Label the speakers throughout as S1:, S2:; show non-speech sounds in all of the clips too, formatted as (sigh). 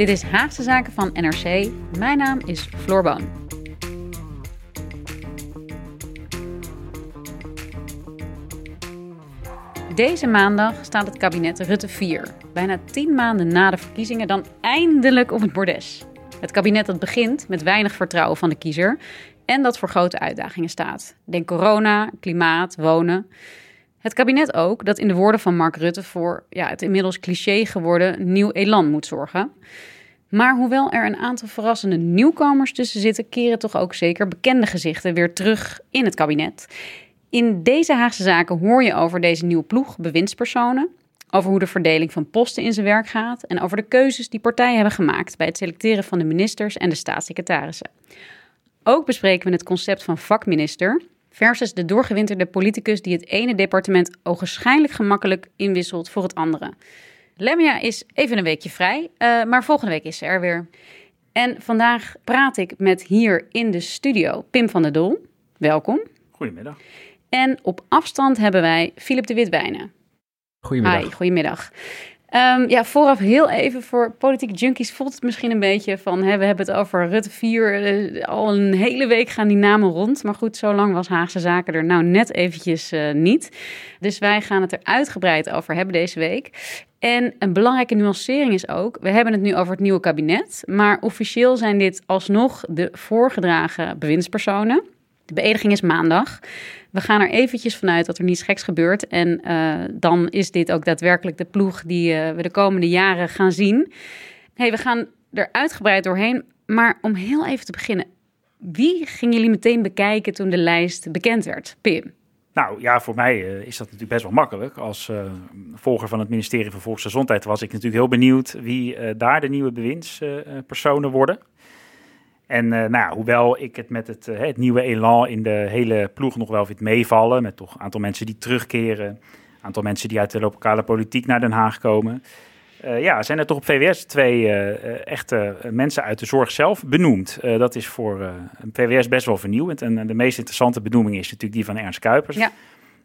S1: Dit is Haagse Zaken van NRC. Mijn naam is Floor Boon. Deze maandag staat het kabinet Rutte 4, bijna tien maanden na de verkiezingen, dan eindelijk op het bordes. Het kabinet dat begint met weinig vertrouwen van de kiezer en dat voor grote uitdagingen staat. Denk corona, klimaat, wonen. Het kabinet ook dat in de woorden van Mark Rutte voor ja, het inmiddels cliché geworden nieuw elan moet zorgen. Maar hoewel er een aantal verrassende nieuwkomers tussen zitten, keren toch ook zeker bekende gezichten weer terug in het kabinet. In deze Haagse zaken hoor je over deze nieuwe ploeg bewindspersonen, over hoe de verdeling van posten in zijn werk gaat en over de keuzes die partijen hebben gemaakt bij het selecteren van de ministers en de staatssecretarissen. Ook bespreken we het concept van vakminister versus de doorgewinterde politicus die het ene departement ogenschijnlijk gemakkelijk inwisselt voor het andere. Lemia is even een weekje vrij, uh, maar volgende week is ze er weer. En vandaag praat ik met hier in de studio Pim van der Doel. Welkom.
S2: Goedemiddag.
S1: En op afstand hebben wij Philip de Witwijnen.
S3: Goedemiddag.
S1: Hi, goedemiddag. Um, ja, vooraf heel even voor politieke junkies voelt het misschien een beetje van... Hè, we hebben het over Rutte 4, uh, al een hele week gaan die namen rond. Maar goed, zo lang was Haagse Zaken er nou net eventjes uh, niet. Dus wij gaan het er uitgebreid over hebben deze week. En een belangrijke nuancering is ook, we hebben het nu over het nieuwe kabinet, maar officieel zijn dit alsnog de voorgedragen bewindspersonen. De beëdiging is maandag. We gaan er eventjes vanuit dat er niets geks gebeurt. En uh, dan is dit ook daadwerkelijk de ploeg die uh, we de komende jaren gaan zien. Hey, we gaan er uitgebreid doorheen. Maar om heel even te beginnen. Wie gingen jullie meteen bekijken toen de lijst bekend werd? Pim.
S2: Nou ja, voor mij uh, is dat natuurlijk best wel makkelijk. Als volger van het ministerie van Volksgezondheid was ik natuurlijk heel benieuwd wie daar de nieuwe bewindspersonen worden. En nou ja, hoewel ik het met het, het, nieuwe elan in de hele ploeg nog wel vind meevallen, met toch een aantal mensen die terugkeren, een aantal mensen die uit de lokale politiek naar Den Haag komen. Uh, ja, zijn er toch op VWS twee uh, echte mensen uit de zorg zelf benoemd. Uh, dat is voor VWS best wel vernieuwend. En de meest interessante benoeming is natuurlijk die van Ernst Kuipers.
S1: Ja.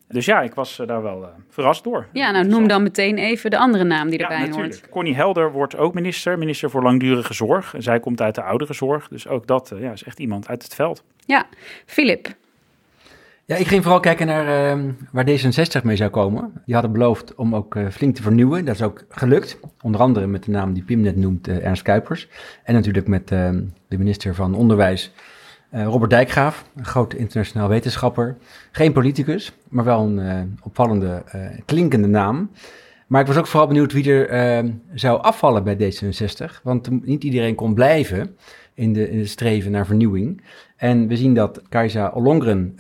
S2: Dus ja, ik was daar wel verrast door.
S1: Ja, nou noem dan meteen even de andere naam die erbij
S2: ja,
S1: hoort.
S2: Connie Helder wordt ook minister, minister voor langdurige zorg. En zij komt uit de ouderenzorg. Dus ook dat ja, is echt iemand uit het veld.
S1: Ja, Filip,
S3: ja, ik ging vooral kijken naar uh, waar D66 mee zou komen. Die hadden beloofd om ook uh, flink te vernieuwen. Dat is ook gelukt. Onder andere met de naam die Pim net noemt, uh, Ernst Kuipers. En natuurlijk met uh, de minister van Onderwijs, Robert Dijkgraaf. Een groot internationaal wetenschapper. Geen politicus, maar wel een opvallende, klinkende naam. Maar ik was ook vooral benieuwd wie er zou afvallen bij D66. Want niet iedereen kon blijven in de, streven naar vernieuwing. En we zien dat Kajsa Ollongren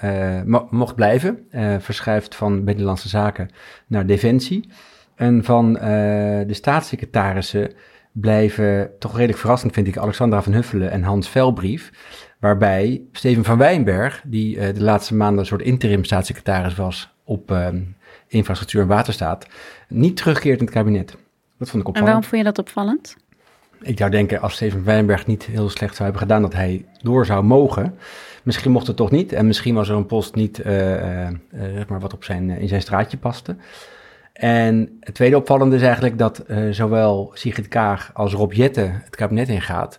S3: mo mocht blijven, verschuift van Binnenlandse Zaken naar Defensie. En van de staatssecretarissen blijven, toch redelijk verrassend vind ik, Alexandra van Huffelen en Hans Velbrief. Waarbij Steven van Wijnberg, die de laatste maanden een soort interim staatssecretaris was op infrastructuur en waterstaat, niet terugkeert in het kabinet. Dat vond ik opvallend.
S1: En waarom vond je dat opvallend?
S3: Ik zou denken, als Steven Wijnberg niet heel slecht zou hebben gedaan, dat hij door zou mogen. Misschien mocht het toch niet. En misschien was er een post niet, uh, uh, zeg maar, wat op zijn, in zijn straatje paste. En het tweede opvallende is eigenlijk dat uh, zowel Sigrid Kaag als Rob Jette het kabinet ingaat.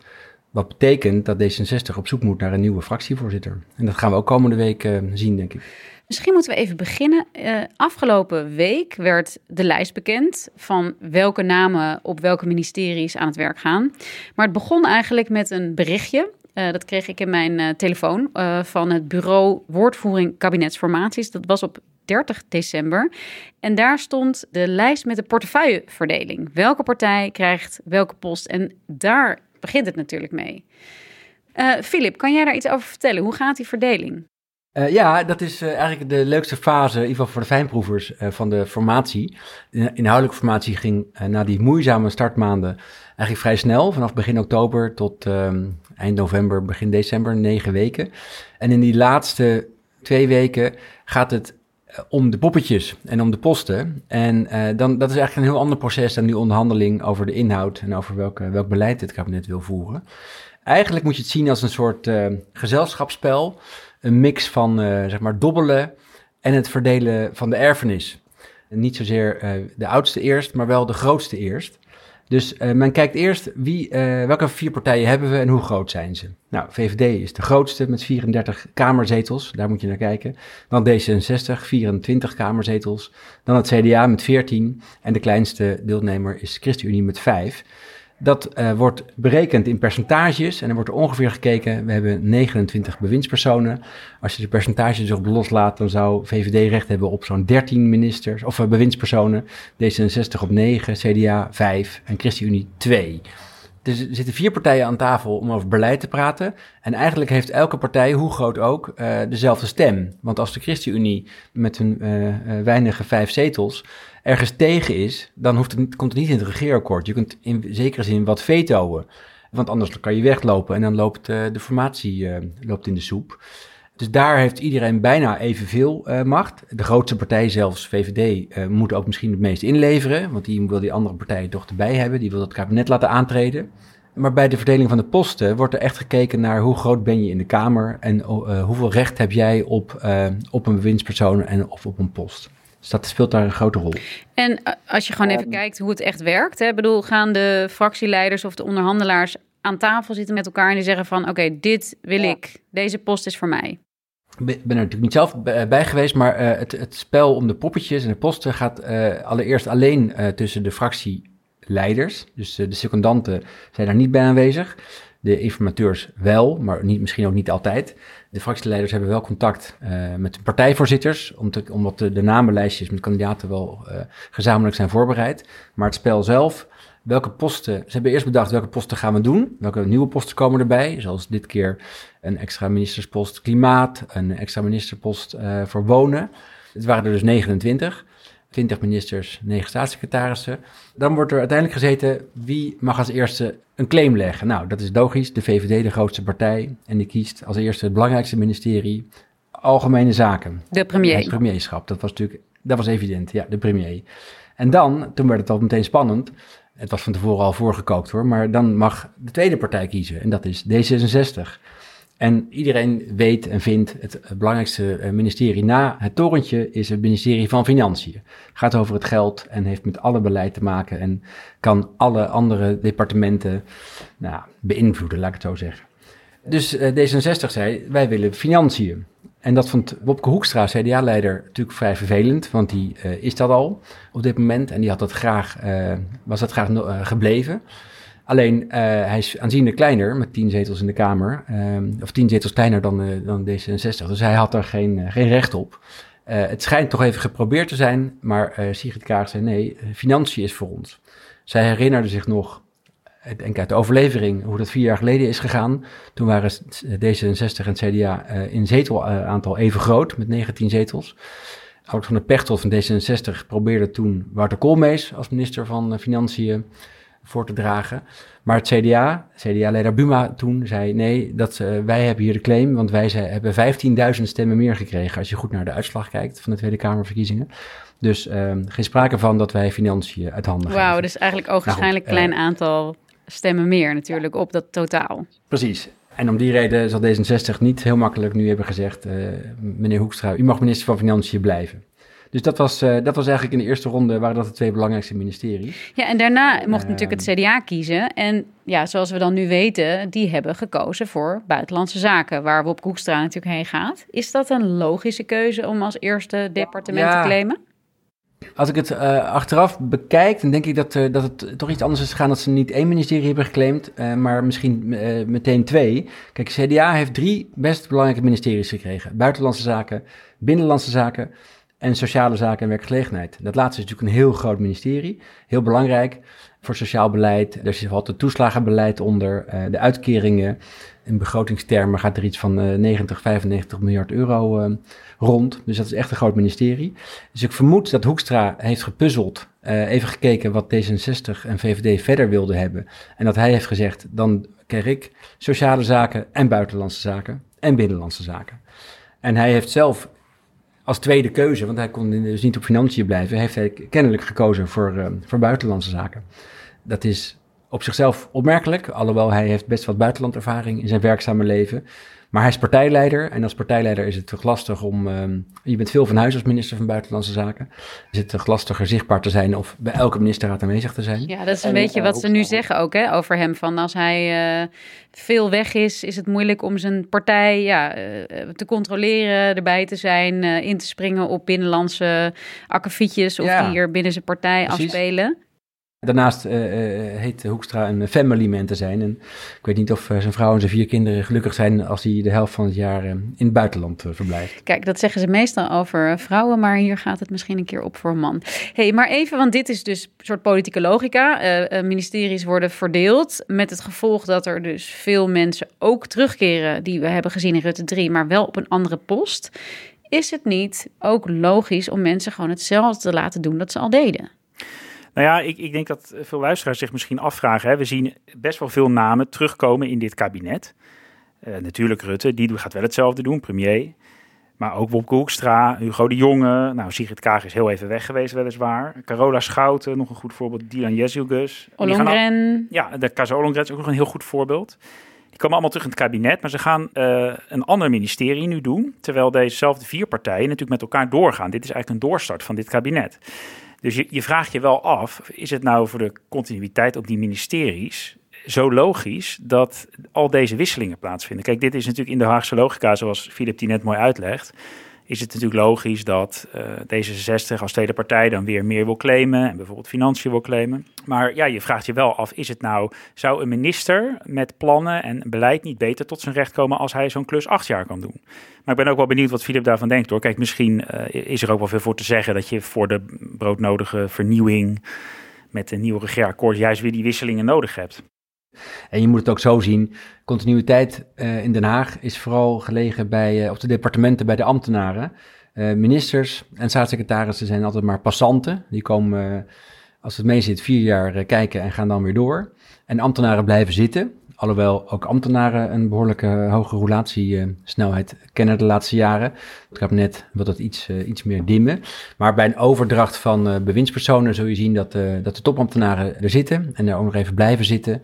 S3: Wat betekent dat D66 op zoek moet naar een nieuwe fractievoorzitter. En dat gaan we ook komende week uh, zien, denk ik.
S1: Misschien moeten we even beginnen. Uh, afgelopen week werd de lijst bekend van welke namen op welke ministeries aan het werk gaan. Maar het begon eigenlijk met een berichtje. Uh, dat kreeg ik in mijn telefoon van het bureau Woordvoering Kabinetsformaties. Dat was op 30 december. En daar stond de lijst met de portefeuilleverdeling. Welke partij krijgt welke post? En daar begint het natuurlijk mee. Filip, uh, kan jij daar iets over vertellen? Hoe gaat die verdeling?
S3: Uh, ja, dat is uh, eigenlijk de leukste fase, in ieder geval voor de fijnproevers, van de formatie. De inhoudelijke formatie ging na die moeizame startmaanden eigenlijk vrij snel. Vanaf begin oktober tot ehm, eind november, begin december, negen weken. En in die laatste twee weken gaat het om de poppetjes en om de posten. En dan, dat is eigenlijk een heel ander proces dan die onderhandeling over de inhoud en over welke, welk beleid het kabinet wil voeren. Eigenlijk moet je het zien als een soort gezelschapsspel een mix van uh, zeg maar dobbelen en het verdelen van de erfenis. En niet zozeer uh, de oudste eerst, maar wel de grootste eerst. Dus uh, men kijkt eerst wie, welke vier partijen hebben we en hoe groot zijn ze. Nou, VVD is de grootste met 34 kamerzetels, daar moet je naar kijken. Dan D66, 24 kamerzetels. Dan het CDA met 14 en de kleinste deelnemer is ChristenUnie met 5. Dat uh, wordt berekend in percentages en er wordt er ongeveer gekeken. We hebben 29 bewindspersonen. Als je de percentages loslaat, dan zou VVD recht hebben op zo'n 13 ministers of uh, bewindspersonen. D66 op 9, CDA 5 en ChristenUnie 2. Dus er zitten vier partijen aan tafel om over beleid te praten. En eigenlijk heeft elke partij, hoe groot ook, uh, dezelfde stem. Want als de ChristenUnie met hun weinige vijf zetels ergens tegen is, dan hoeft het komt het niet in het regeerakkoord. Je kunt in zekere zin wat vetoen. Want anders kan je weglopen en dan loopt uh, de formatie uh, loopt in de soep. Dus daar heeft iedereen bijna evenveel uh, macht. De grootste partij, zelfs VVD, moet ook misschien het meest inleveren. Want die wil die andere partijen toch erbij hebben. Die wil het kabinet laten aantreden. Maar bij de verdeling van de posten wordt er echt gekeken naar hoe groot ben je in de Kamer. En hoeveel recht heb jij op, op een bewindspersoon en of op een post. Dus dat speelt daar een grote rol.
S1: En eh, als je gewoon even kijkt hoe het echt werkt. Hè, bedoel, gaan de fractieleiders of de onderhandelaars aan tafel zitten met elkaar en die zeggen van oké, dit wil ik, deze post is voor mij.
S3: Ik ben er natuurlijk niet zelf bij geweest, maar uh, het, het, spel om de poppetjes en de posten gaat uh, allereerst alleen uh, tussen de fractieleiders. Dus de secondanten zijn daar niet bij aanwezig. De informateurs wel, maar niet, misschien ook niet altijd. De fractieleiders hebben wel contact uh, met de partijvoorzitters, omdat de, de, namenlijstjes met kandidaten wel uh, gezamenlijk zijn voorbereid. Maar het spel zelf, welke posten, ze hebben eerst bedacht welke posten gaan we doen, welke nieuwe posten komen erbij, zoals dit keer een extra ministerspost klimaat, een extra ministerspost uh, voor wonen. Het waren er dus 29. 20 ministers, 9 staatssecretarissen. Dan wordt er uiteindelijk gezeten wie mag als eerste een claim leggen. Nou, dat is logisch. De VVD, de grootste partij. En die kiest als eerste het belangrijkste ministerie, Algemene Zaken.
S1: De premier.
S3: Het premierschap. Dat was natuurlijk, dat was evident, ja, de premier. En dan, toen werd het al meteen spannend. Het was van tevoren al voorgekookt hoor, maar dan mag de tweede partij kiezen. En dat is D66. En iedereen weet en vindt het belangrijkste eh, ministerie na het torentje is het ministerie van Financiën. Gaat over het geld en heeft met alle beleid te maken en kan alle andere departementen nou, beïnvloeden, laat ik het zo zeggen. Dus uh, D66 zei, wij willen financiën. En dat vond Wopke Hoekstra, CDA-leider, natuurlijk vrij vervelend, want die uh, is dat al op dit moment en die had dat graag, was dat graag gebleven. Alleen uh, hij is aanzienlijk kleiner, met tien zetels in de Kamer. Um, of tien zetels kleiner dan, uh, dan D66. Dus hij had er geen, uh, geen recht op. het schijnt toch even geprobeerd te zijn, maar Sigrid Kaag zei nee, financiën is voor ons. Zij herinnerde zich nog, ik uit de overlevering, hoe dat vier jaar geleden is gegaan. Toen waren D66 en CDA in zetelaantal even groot, met 19 zetels. De Pechtold van D66 probeerde toen Wouter Koolmees als minister van Financiën voor te dragen. Maar het CDA, CDA-leider Buma toen zei nee, dat, uh, wij hebben hier de claim, want wij ze, hebben 15.000 stemmen meer gekregen als je goed naar de uitslag kijkt van de Tweede Kamerverkiezingen. Dus uh, geen sprake van dat wij financiën uit handen
S1: Wauw, wow, dus eigenlijk ook waarschijnlijk een nou klein uh, aantal stemmen meer natuurlijk op dat totaal.
S3: Precies. En om die reden zal D66 niet heel makkelijk nu hebben gezegd, uh, meneer Hoekstra, u mag minister van Financiën blijven. Dus dat was, uh, dat was eigenlijk in de eerste ronde waren dat de twee belangrijkste ministeries.
S1: Ja, en daarna mocht natuurlijk het CDA kiezen. En ja, zoals we dan nu weten, die hebben gekozen voor buitenlandse zaken, waar Wop Koekstra natuurlijk heen gaat. Is dat een logische keuze om als eerste departement te claimen?
S3: Als ik het uh, achteraf bekijk, dan denk ik dat, uh, dat het toch iets anders is gegaan dat ze niet één ministerie hebben geclaimd, uh, maar misschien meteen twee. Kijk, CDA heeft drie best belangrijke ministeries gekregen. Buitenlandse zaken, binnenlandse zaken en sociale zaken en werkgelegenheid. Dat laatste is natuurlijk een heel groot ministerie, heel belangrijk voor sociaal beleid. Er valt het toeslagenbeleid onder, de uitkeringen. In begrotingstermen gaat er iets van 90, 95 miljard euro rond. Dus dat is echt een groot ministerie. Dus ik vermoed dat Hoekstra heeft gepuzzeld, even gekeken wat D66 en VVD verder wilden hebben. En dat hij heeft gezegd, dan krijg ik sociale zaken en buitenlandse zaken en binnenlandse zaken. En hij heeft zelf als tweede keuze, want hij kon dus niet op financiën blijven, heeft hij kennelijk gekozen voor, uh, voor buitenlandse zaken. Dat is op zichzelf opmerkelijk, alhoewel hij heeft best wat buitenlandervaring in zijn werkzame leven. Maar hij is partijleider en als partijleider is het toch lastig om. Ehm, je bent veel van huis als minister van Buitenlandse Zaken. Is het toch lastiger zichtbaar te zijn of bij elke ministerraad aanwezig te zijn?
S1: Ja, dat is een beetje wat ze nu zeggen ook hè, over hem. Van als hij uh, veel weg is, is het moeilijk om zijn partij ja, uh, te controleren, erbij te zijn, uh, in te springen op binnenlandse akkefietjes of ja, die hier binnen zijn partij precies. afspelen.
S3: Daarnaast uh, heet Hoekstra een family man te zijn. En ik weet niet of zijn vrouw en zijn vier kinderen gelukkig zijn als hij de helft van het jaar in het buitenland verblijft.
S1: Kijk, dat zeggen ze meestal over vrouwen, maar hier gaat het misschien een keer op voor een man. hey, maar even, want dit is dus een soort politieke logica. ministeries worden verdeeld met het gevolg dat er dus veel mensen ook terugkeren die we hebben gezien in Rutte 3, maar wel op een andere post. Is het niet ook logisch om mensen gewoon hetzelfde te laten doen dat ze al deden?
S2: Nou ja, ik, ik denk dat veel luisteraars zich misschien afvragen. Hè. We zien best wel veel namen terugkomen in dit kabinet. Uh, natuurlijk Rutte, die gaat wel hetzelfde doen, premier. Maar ook Bob Hoekstra, Hugo de Jonge. Nou, Sigrid Kaag is heel even weg geweest weliswaar. Carola Schouten, nog een goed voorbeeld. Dylan Jezugus.
S1: Ollongren.
S2: Ja, de Kaza Ollongren is ook nog een heel goed voorbeeld. Die komen allemaal terug in het kabinet, maar ze gaan uh, een ander ministerie nu doen. Terwijl dezezelfde vier partijen natuurlijk met elkaar doorgaan. Dit is eigenlijk een doorstart van dit kabinet. Dus je, je vraagt je wel af, is het nou voor de continuïteit op die ministeries zo logisch dat al deze wisselingen plaatsvinden? Kijk, dit is natuurlijk in de Haagse logica, zoals Filip die net mooi uitlegt is het natuurlijk logisch dat uh, D66 als tweede partij dan weer meer wil claimen en bijvoorbeeld financiën wil claimen. Maar ja, je vraagt je wel af, is het nou, zou een minister met plannen en beleid niet beter tot zijn recht komen als hij zo'n klus acht jaar kan doen? Maar ik ben ook wel benieuwd wat Filip daarvan denkt hoor. Kijk, misschien uh, is er ook wel veel voor te zeggen dat je voor de broodnodige vernieuwing met een nieuw regeerakkoord juist weer die wisselingen nodig hebt.
S3: En je moet het ook zo zien, continuïteit uh, in Den Haag is vooral gelegen bij, uh, op de departementen bij de ambtenaren. Uh, ministers en staatssecretarissen zijn altijd maar passanten. Die komen, als het mee zit, vier jaar kijken en gaan dan weer door. En ambtenaren blijven zitten. Alhoewel ook ambtenaren een behoorlijke hoge roulatiesnelheid kennen de laatste jaren. Het kabinet wil dat iets, iets meer dimmen. Maar bij een overdracht van bewindspersonen zul je zien dat, dat de topambtenaren er zitten en er ook nog even blijven zitten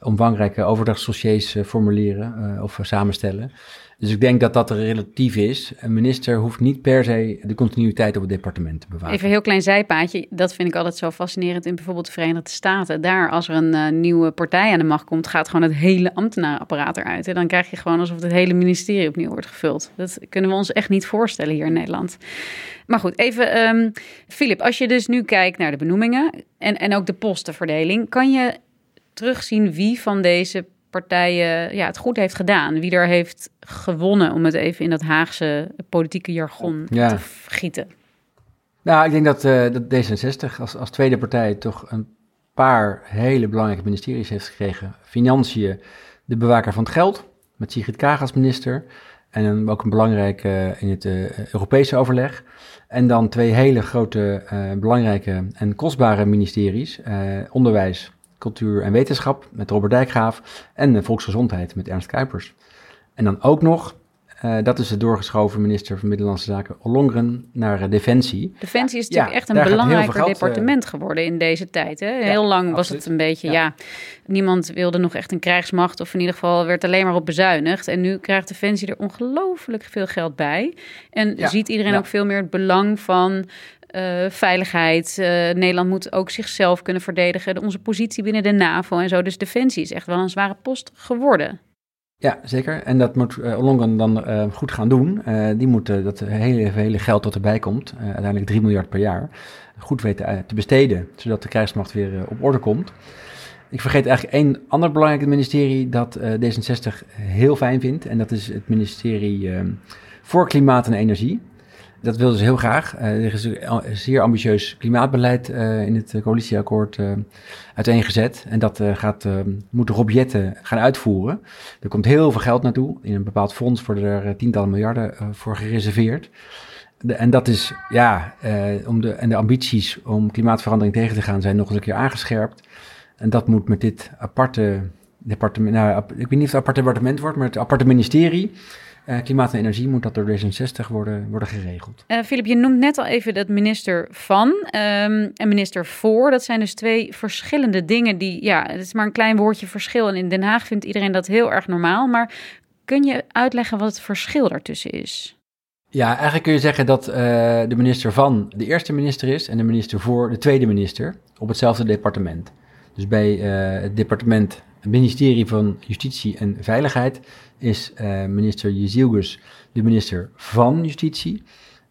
S3: omvangrijke overdrachtsdossiers uh, formuleren uh, of samenstellen. Dus ik denk dat dat relatief is. Een minister hoeft niet per se de continuïteit op het departement te bewaren.
S1: Even een heel klein zijpaadje. Dat vind ik altijd zo fascinerend in bijvoorbeeld de Verenigde Staten. Daar, als er een uh, nieuwe partij aan de macht komt, gaat gewoon het hele ambtenarenapparaat eruit. En dan krijg je gewoon alsof het hele ministerie opnieuw wordt gevuld. Dat kunnen we ons echt niet voorstellen hier in Nederland. Maar goed, even, um, Filip, als je dus nu kijkt naar de benoemingen en, en ook de postenverdeling, kan je terugzien wie van deze partijen ja, het goed heeft gedaan. Wie er heeft gewonnen, om het even in dat Haagse politieke jargon ja. te gieten.
S3: Nou, ik denk dat, uh, dat D66 als, als tweede partij toch een paar hele belangrijke ministeries heeft gekregen. Financiën, de bewaker van het geld, met Sigrid Kaag als minister. En ook een belangrijke in het uh, Europese overleg. En dan twee hele grote, belangrijke en kostbare ministeries. onderwijs Cultuur en Wetenschap met Robert Dijkgraaf en Volksgezondheid met Ernst Kuipers. En dan ook nog Uh, dat is de doorgeschoven minister van Middellandse Zaken Ollongren naar uh, Defensie.
S1: Defensie is natuurlijk echt een belangrijker departement geworden in deze tijd. Hè? Heel lang was het een beetje, ja. niemand wilde nog echt een krijgsmacht of in ieder geval werd alleen maar op bezuinigd. En nu krijgt Defensie er ongelooflijk veel geld bij. En ziet iedereen ook veel meer het belang van uh, veiligheid. Uh, Nederland moet ook zichzelf kunnen verdedigen. Onze positie binnen de NAVO en zo. Dus defensie is echt wel een zware post geworden.
S3: Ja, zeker. En dat moet uh, dan goed gaan doen. die moet dat hele, hele geld dat erbij komt, uiteindelijk 3 miljard per jaar, goed weten te besteden, zodat de krijgsmacht weer op orde komt. Ik vergeet eigenlijk één ander belangrijk ministerie dat D66 heel fijn vindt. En dat is het ministerie voor Klimaat en Energie. Dat wilden ze heel graag. Uh, er is een zeer ambitieus klimaatbeleid uh, in het coalitieakkoord uh, uiteengezet. En dat gaat, moet Rob Jetten gaan uitvoeren. Er komt heel veel geld naartoe. In een bepaald fonds worden er tientallen miljarden voor gereserveerd. En dat is, ja, om de, en de ambities om klimaatverandering tegen te gaan zijn nog eens een keer aangescherpt. En dat moet met dit aparte departement, nou, ik weet niet of het apart departement wordt, maar het aparte ministerie uh, klimaat en energie moet dat door D66 worden, worden geregeld.
S1: Filip, uh, je noemt net al even dat minister van um, en minister voor. Dat zijn dus twee verschillende dingen die, ja, het is maar een klein woordje verschil. En in Den Haag vindt iedereen dat heel erg normaal. Maar kun je uitleggen wat het verschil daartussen is?
S3: Ja, eigenlijk kun je zeggen dat uh, de minister van de eerste minister is en de minister voor de tweede minister op hetzelfde departement. Dus bij het departement, het ministerie van Justitie en Veiligheid is uh, minister Jezielgus de minister van Justitie.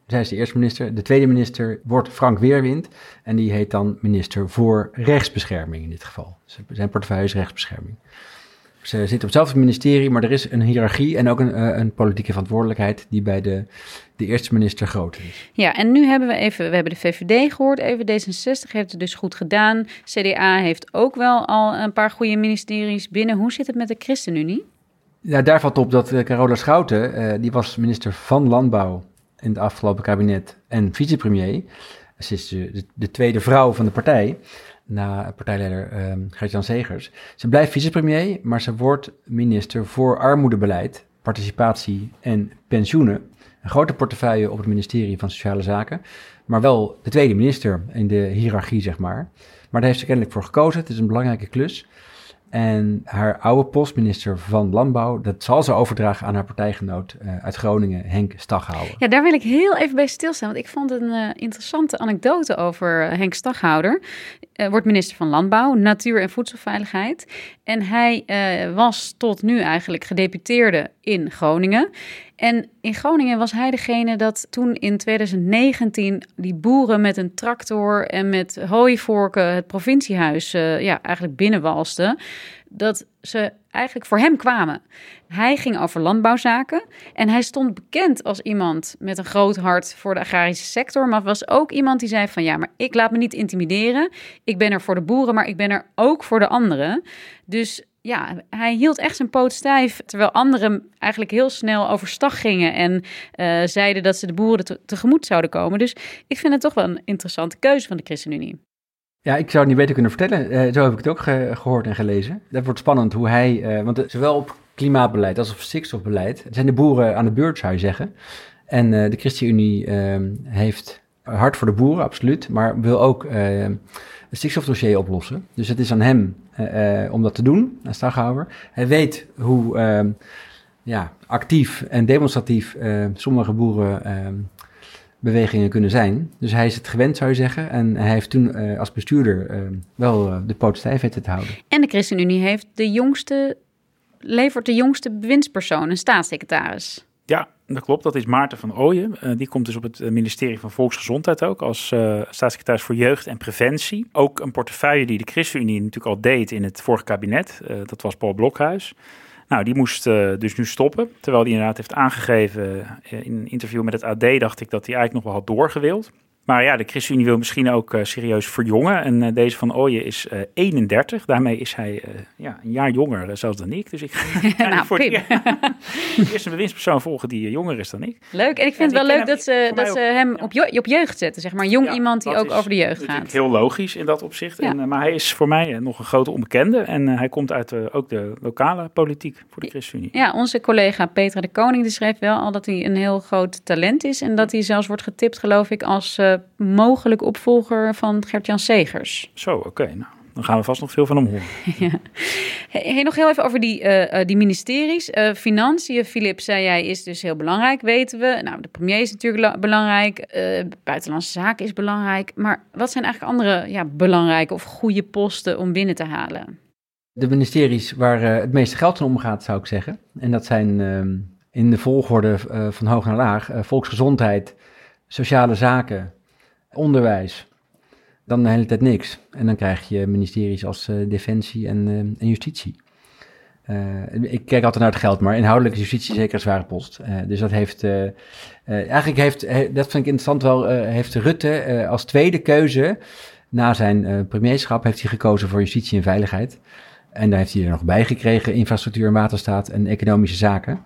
S3: Zij is de eerste minister. De tweede minister wordt Frank Weerwind. En die heet dan minister voor rechtsbescherming in dit geval. Zijn portefeuille is rechtsbescherming. Ze zitten op hetzelfde ministerie, maar er is een hiërarchie en ook een, uh, een politieke verantwoordelijkheid die bij de, de eerste minister groter is.
S1: Ja, en nu hebben we even, we hebben de VVD gehoord, even D66 heeft het dus goed gedaan. CDA heeft ook wel al een paar goede ministeries binnen. Hoe zit het met de ChristenUnie?
S3: Ja, daar valt op dat uh, Carola Schouten, uh, die was minister van Landbouw in het afgelopen kabinet en vicepremier. Ze is de, de, tweede vrouw van de partij, na partijleider uh, Gert-Jan Segers. Ze blijft vicepremier, maar ze wordt minister voor armoedebeleid, participatie en pensioenen. Een grote portefeuille op het ministerie van Sociale Zaken, maar wel de tweede minister in de hiërarchie, zeg maar. Maar daar heeft ze kennelijk voor gekozen. Het is een belangrijke klus. En haar oude postminister van Landbouw, dat zal ze overdragen aan haar partijgenoot uh, uit Groningen, Henk Staghouwer.
S1: Ja, daar wil ik heel even bij stilstaan, want ik vond een uh, interessante anekdote over uh, Henk Staghouwer. wordt minister van Landbouw, Natuur en Voedselveiligheid. En hij was tot nu eigenlijk gedeputeerde in Groningen. En in Groningen was hij degene dat toen in 2019 die boeren met een tractor en met hooivorken het provinciehuis uh, ja, eigenlijk binnenwalsten. Dat ze eigenlijk voor hem kwamen. Hij ging over landbouwzaken en hij stond bekend als iemand met een groot hart voor de agrarische sector, maar was ook iemand die zei van ja, maar ik laat me niet intimideren. Ik ben er voor de boeren, maar ik ben er ook voor de anderen. Dus ja, hij hield echt zijn poot stijf. Terwijl anderen eigenlijk heel snel overstag gingen en uh, zeiden dat ze de boeren te tegemoet zouden komen. Dus ik vind het toch wel een interessante keuze van de ChristenUnie.
S3: Ja, ik zou het niet beter kunnen vertellen. Uh, zo heb ik het ook ge gehoord en gelezen. Dat wordt spannend hoe hij, uh, want zowel op klimaatbeleid als op stikstofbeleid zijn de boeren aan de beurt, zou je zeggen. En de ChristenUnie ehm, heeft hard voor de boeren, absoluut, maar wil ook het stikstofdossier oplossen. Dus het is aan hem uh, uh, om dat te doen, aan Staghouwer. Hij weet hoe uh, ja, actief en demonstratief eh, sommige boerenbewegingen kunnen zijn. Dus hij is het gewend, zou je zeggen. En hij heeft toen als bestuurder wel de poot stijf weten te houden.
S1: En de ChristenUnie heeft de jongste, levert de jongste bewindspersoon, een staatssecretaris.
S2: Ja, dat klopt. Dat is Maarten van Ooyen. Uh, die komt dus op het ministerie van Volksgezondheid ook als uh, staatssecretaris voor Jeugd en Preventie. Ook een portefeuille die de ChristenUnie natuurlijk al deed in het vorige kabinet. Uh, dat was Paul Blokhuis. Nou, die moest dus nu stoppen. Terwijl hij inderdaad heeft aangegeven in een interview met het AD, dacht ik dat hij eigenlijk nog wel had doorgewild. Maar ja, de ChristenUnie wil misschien ook uh, serieus verjongen. En uh, deze van Ooyen is uh, 31. Daarmee is hij ja, een jaar jonger zelfs dan ik. Dus ik (laughs) ga
S1: nou,
S2: voor de (laughs) eerste bewindspersoon volgen die jonger is dan ik.
S1: Leuk. En ik vind het wel leuk dat ze, dat ze hem op, je, op jeugd zetten. Zeg maar jong ja, iemand die ook over de jeugd gaat.
S2: Heel logisch in dat opzicht. Ja. En, maar hij is voor mij nog een grote onbekende. En hij komt uit ook de lokale politiek voor de ChristenUnie.
S1: Ja, onze collega Petra de Koning die schreef wel al dat hij een heel groot talent is. En dat hij zelfs wordt getipt, geloof ik, als mogelijk opvolger van Gert-Jan Segers.
S2: Zo, oké. Nou, dan gaan we vast nog veel van hem horen. (laughs)
S1: ja. hey, nog heel even over die, uh, die ministeries. Uh, financiën, Filip, zei jij, is dus heel belangrijk, weten we. Nou, de premier is natuurlijk belangrijk. Uh, buitenlandse zaken is belangrijk. Maar wat zijn eigenlijk andere ja, belangrijke of goede posten om binnen te halen?
S3: De ministeries waar het meeste geld in omgaat, zou ik zeggen. En dat zijn ehm, in de volgorde van hoog naar laag. volksgezondheid, sociale zaken, onderwijs, dan de hele tijd niks. En dan krijg je ministeries als uh, Defensie en, uh, en Justitie. Uh, ik kijk altijd naar het geld, maar inhoudelijk is justitie zeker een zware post. dus dat heeft, eigenlijk heeft, dat vind ik interessant wel, heeft Rutte als tweede keuze na zijn premierschap heeft hij gekozen voor justitie en veiligheid. En daar heeft hij er nog bij gekregen, infrastructuur waterstaat en economische zaken.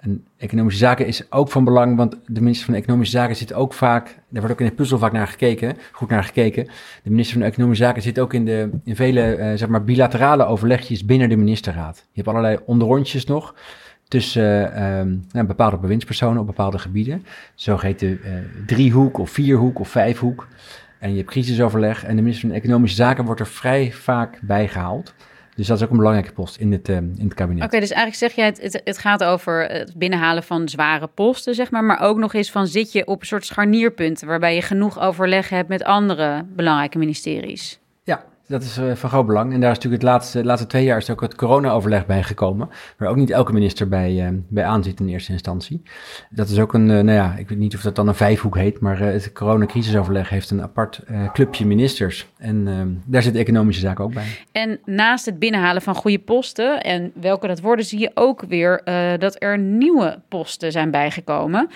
S3: En economische zaken is ook van belang, want de minister van Economische Zaken zit ook vaak, daar wordt ook in de puzzel vaak naar gekeken, goed naar gekeken. De minister van Economische Zaken zit ook in, de, in vele, uh, zeg maar, bilaterale overlegjes binnen de ministerraad. Je hebt allerlei onderrondjes nog tussen uh, bepaalde bewindspersonen op bepaalde gebieden. Zogeheten uh, driehoek of vierhoek of vijfhoek. En je hebt crisisoverleg en de minister van Economische Zaken wordt er vrij vaak bij gehaald. Dus dat is ook een belangrijke post in het, uh, in het kabinet.
S1: Oké, dus eigenlijk zeg jij, het, het, het, gaat over het binnenhalen van zware posten, zeg maar. Maar ook nog eens van zit je op een soort scharnierpunten waarbij je genoeg overleg hebt met andere belangrijke ministeries.
S3: Dat is uh, van groot belang. En daar is natuurlijk het laatste, laatste twee jaar is ook het corona-overleg bij gekomen. Waar ook niet elke minister bij, uh, bij aanzit in eerste instantie. Dat is ook een, uh, nou ja, ik weet niet of dat dan een vijfhoek heet. Maar het coronacrisisoverleg heeft een apart clubje ministers. En daar zit economische zaken ook bij.
S1: En naast het binnenhalen van goede posten, en welke dat worden, zie je ook weer dat er nieuwe posten zijn bijgekomen.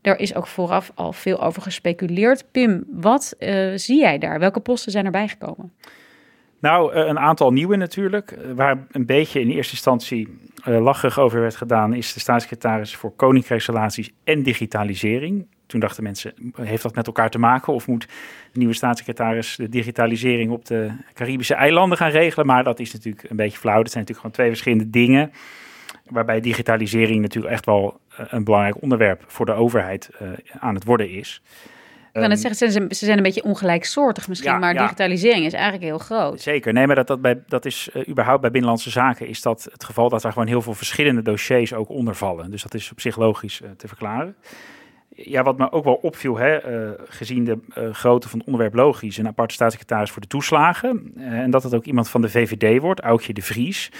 S1: Er is ook vooraf al veel over gespeculeerd. Pim, wat zie jij daar? Welke posten zijn er bijgekomen?
S2: Nou, een aantal nieuwe natuurlijk. Waar een beetje in eerste instantie uh, lachig over werd gedaan, is de staatssecretaris voor Koninkrijksrelaties en Digitalisering. Toen dachten mensen, heeft dat met elkaar te maken? Of moet de nieuwe staatssecretaris de digitalisering op de Caribische eilanden gaan regelen? Maar dat is natuurlijk een beetje flauw. Dat zijn natuurlijk gewoon twee verschillende dingen. Waarbij digitalisering natuurlijk echt wel een belangrijk onderwerp voor de overheid aan het worden is.
S1: Ik kan het ehm, zeggen, ze zijn een beetje ongelijksoortig misschien, maar digitalisering is eigenlijk heel groot.
S2: Zeker, nee, maar dat, dat, bij, dat is uh, überhaupt bij Binnenlandse Zaken is dat het geval dat er gewoon heel veel verschillende dossiers ook onder vallen. Dus dat is op zich logisch uh, te verklaren. Ja, wat me ook wel opviel, hè, uh, gezien de grootte van het onderwerp logisch, een aparte staatssecretaris voor de toeslagen. en dat het ook iemand van de VVD wordt, Aukje de Vries.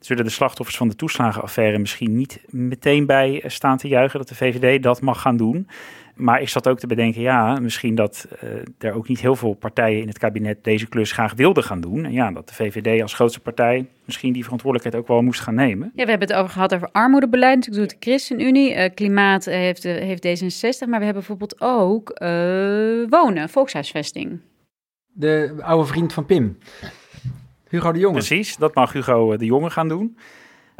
S2: Zullen de slachtoffers van de toeslagenaffaire misschien niet meteen bij staan te juichen dat de VVD dat mag gaan doen maar ik zat ook te bedenken, ja, misschien dat uh, er ook niet heel veel partijen in het kabinet deze klus graag wilden gaan doen. En ja, dat de VVD als grootste partij misschien die verantwoordelijkheid ook wel moest gaan nemen.
S1: Ja, we hebben het over gehad over armoedebeleid. Natuurlijk doet de ChristenUnie. Uh, klimaat heeft, uh, heeft D66. Maar we hebben bijvoorbeeld ook wonen, volkshuisvesting.
S3: De oude vriend van Pim. Hugo de Jonge.
S2: Precies, dat mag Hugo de Jonge gaan doen.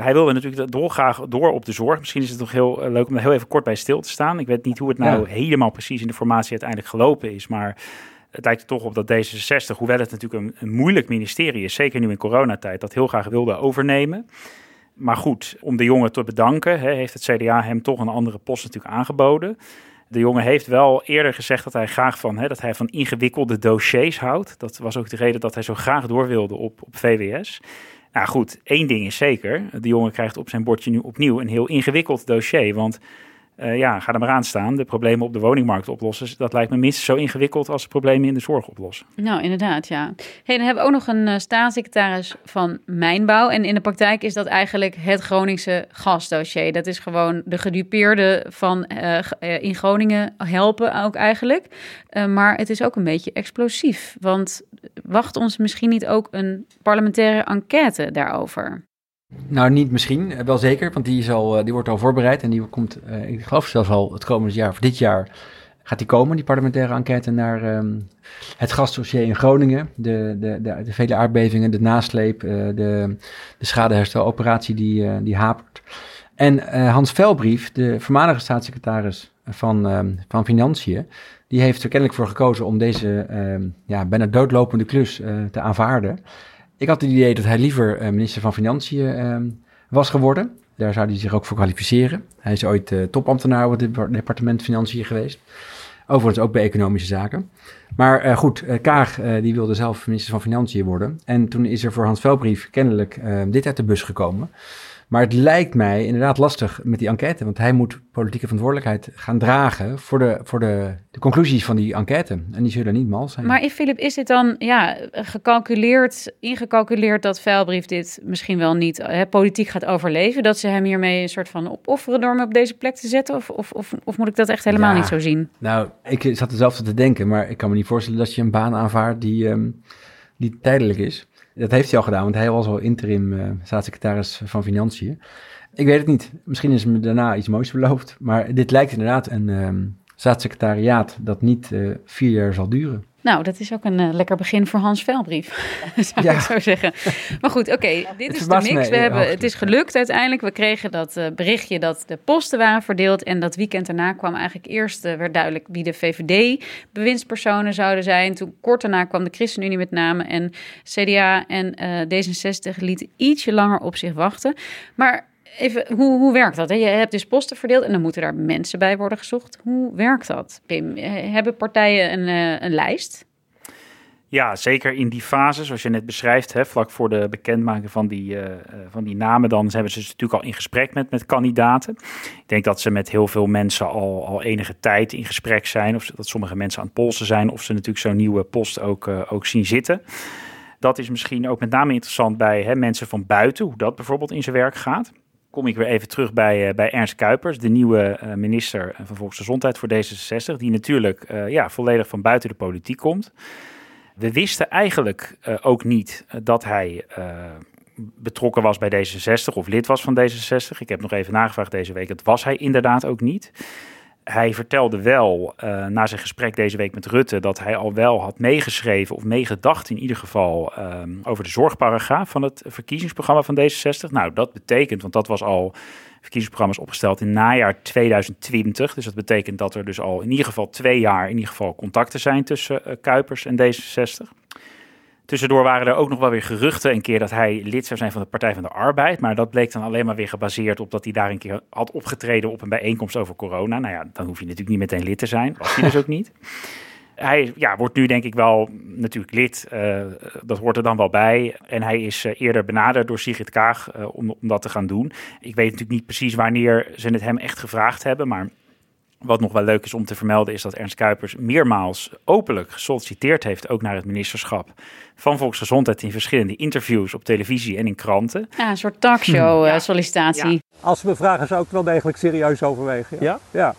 S2: Hij wilde natuurlijk dolgraag door op de zorg. Misschien is het toch heel eh, leuk om daar heel even kort bij stil te staan. Ik weet niet hoe het nou helemaal precies in de formatie uiteindelijk gelopen is, maar het lijkt er toch op dat D66, hoewel het natuurlijk een, een moeilijk ministerie is, zeker nu in coronatijd, dat heel graag wilde overnemen. Maar goed, om de jongen te bedanken, heeft het CDA hem toch een andere post natuurlijk aangeboden. De jongen heeft wel eerder gezegd dat hij graag van, dat hij van ingewikkelde dossiers houdt. Dat was ook de reden dat hij zo graag door wilde op, op VWS. Nou goed, één ding is zeker. De jongen krijgt op zijn bordje nu opnieuw een heel ingewikkeld dossier. Want uh, ja, ga er maar aan staan. De problemen op de woningmarkt oplossen. Dat lijkt me minstens zo ingewikkeld als de problemen in de zorg oplossen.
S1: Nou, inderdaad, ja. Hey, dan hebben we ook nog een uh, staatssecretaris van Mijnbouw. En in de praktijk is dat eigenlijk het Groningse gasdossier. Dat is gewoon de gedupeerde van uh, in Groningen helpen ook eigenlijk. maar het is ook een beetje explosief. Want wacht ons misschien niet ook een parlementaire enquête daarover?
S3: Nou, niet misschien, eh, wel zeker, want die, eh, die wordt al voorbereid en die komt, uh, ik geloof zelfs al het komende jaar, of dit jaar, gaat die komen, die parlementaire enquête naar ehm, het gasdossier in Groningen. De, de, de, vele aardbevingen, de nasleep, de, de schadehersteloperatie die, die hapert. En Hans Velbrief, de voormalige staatssecretaris van, ehm, van Financiën, die heeft er kennelijk voor gekozen om deze ehm, ja, bijna doodlopende klus te aanvaarden. Ik had het idee dat hij liever minister van Financiën was geworden. Daar zou hij zich ook voor kwalificeren. Hij is ooit uh, topambtenaar op het departement Financiën geweest. Overigens ook bij economische zaken. Maar uh, goed, Kaag die wilde zelf minister van Financiën worden. En toen is er voor Hans Velbrief kennelijk dit uit de bus gekomen. Maar het lijkt mij inderdaad lastig met die enquête, want hij moet politieke verantwoordelijkheid gaan dragen voor de, voor de, de conclusies van die enquête. En die zullen niet mal zijn.
S1: Maar Philip, is dit dan ja, gecalculeerd, ingecalculeerd dat Veilbrief dit misschien wel niet hè, politiek gaat overleven? Dat ze hem hiermee een soort van opofferen door hem op deze plek te zetten? Of, of, of, of moet ik dat echt helemaal niet zo zien?
S3: Nou, ik zat zelf te denken, maar ik kan me niet voorstellen dat je een baan aanvaardt die, um, die tijdelijk is. Dat heeft hij al gedaan, want hij was al interim uh, staatssecretaris van Financiën. Ik weet het niet. Misschien is me daarna iets moois beloofd. Maar dit lijkt inderdaad een um, staatssecretariaat dat niet uh, vier jaar zal duren.
S1: Nou, dat is ook een uh, lekker begin voor Hans Velbrief, (laughs) zou ja. ik zo zeggen. Maar goed, oké, okay, dit is de mix. We hebben, het is gelukt uiteindelijk. We kregen dat uh, berichtje dat de posten waren verdeeld. En dat weekend daarna kwam eigenlijk eerst, uh, werd duidelijk wie de VVD-bewindspersonen zouden zijn. Toen kort daarna kwam de ChristenUnie met name. En CDA en D66 lieten ietsje langer op zich wachten. Maar even, hoe, hoe werkt dat? Je hebt dus posten verdeeld en dan moeten daar mensen bij worden gezocht. Hoe werkt dat, Pim? Hebben partijen een, eh, een lijst?
S2: Ja, zeker in die fase, zoals je net beschrijft, hè, vlak voor de bekendmaking van die, uh, van die namen, dan hebben ze natuurlijk al in gesprek met, met kandidaten. Ik denk dat ze met heel veel mensen al, al enige tijd in gesprek zijn, of dat sommige mensen aan het polsen zijn, of ze natuurlijk zo'n nieuwe post ook, ook zien zitten. Dat is misschien ook met name interessant bij hè, mensen van buiten, hoe dat bijvoorbeeld in zijn werk gaat kom ik weer even terug bij, uh, bij Ernst Kuipers, de nieuwe uh, minister van Volksgezondheid voor D66, die natuurlijk uh, ja, volledig van buiten de politiek komt. We wisten eigenlijk ook niet dat hij betrokken was bij D66 of lid was van D66. Ik heb nog even nagevraagd deze week, dat was hij inderdaad ook niet hij vertelde wel uh, na zijn gesprek deze week met Rutte dat hij al wel had meegeschreven of meegedacht in ieder geval um, over de zorgparagraaf van het verkiezingsprogramma van D66. Nou, dat betekent, want dat was al verkiezingsprogramma's opgesteld in najaar 2020. Dus dat betekent dat er dus al in ieder geval twee jaar in ieder geval contacten zijn tussen uh, Kuipers en D66. Tussendoor waren er ook nog wel weer geruchten een keer dat hij lid zou zijn van de Partij van de Arbeid. Maar dat bleek dan alleen maar weer gebaseerd op dat hij daar een keer had opgetreden op een bijeenkomst over corona. Nou ja, dan hoef je natuurlijk niet meteen lid te zijn. Was hij dus ook niet. (laughs) Hij ja, wordt nu denk ik wel natuurlijk lid. Uh, dat hoort er dan wel bij. En hij is uh, eerder benaderd door Sigrid Kaag uh, om, om dat te gaan doen. Ik weet natuurlijk niet precies wanneer ze het hem echt gevraagd hebben. Maar wat nog wel leuk is om te vermelden is dat Ernst Kuipers meermaals openlijk gesolliciteerd heeft, ook naar het ministerschap van Volksgezondheid in verschillende interviews op televisie en in kranten.
S1: Ja, een soort talkshow-sollicitatie. Hm. Ja.
S4: Als ze me vragen, zou ik wel degelijk serieus overwegen.
S5: Ja?
S4: Ja.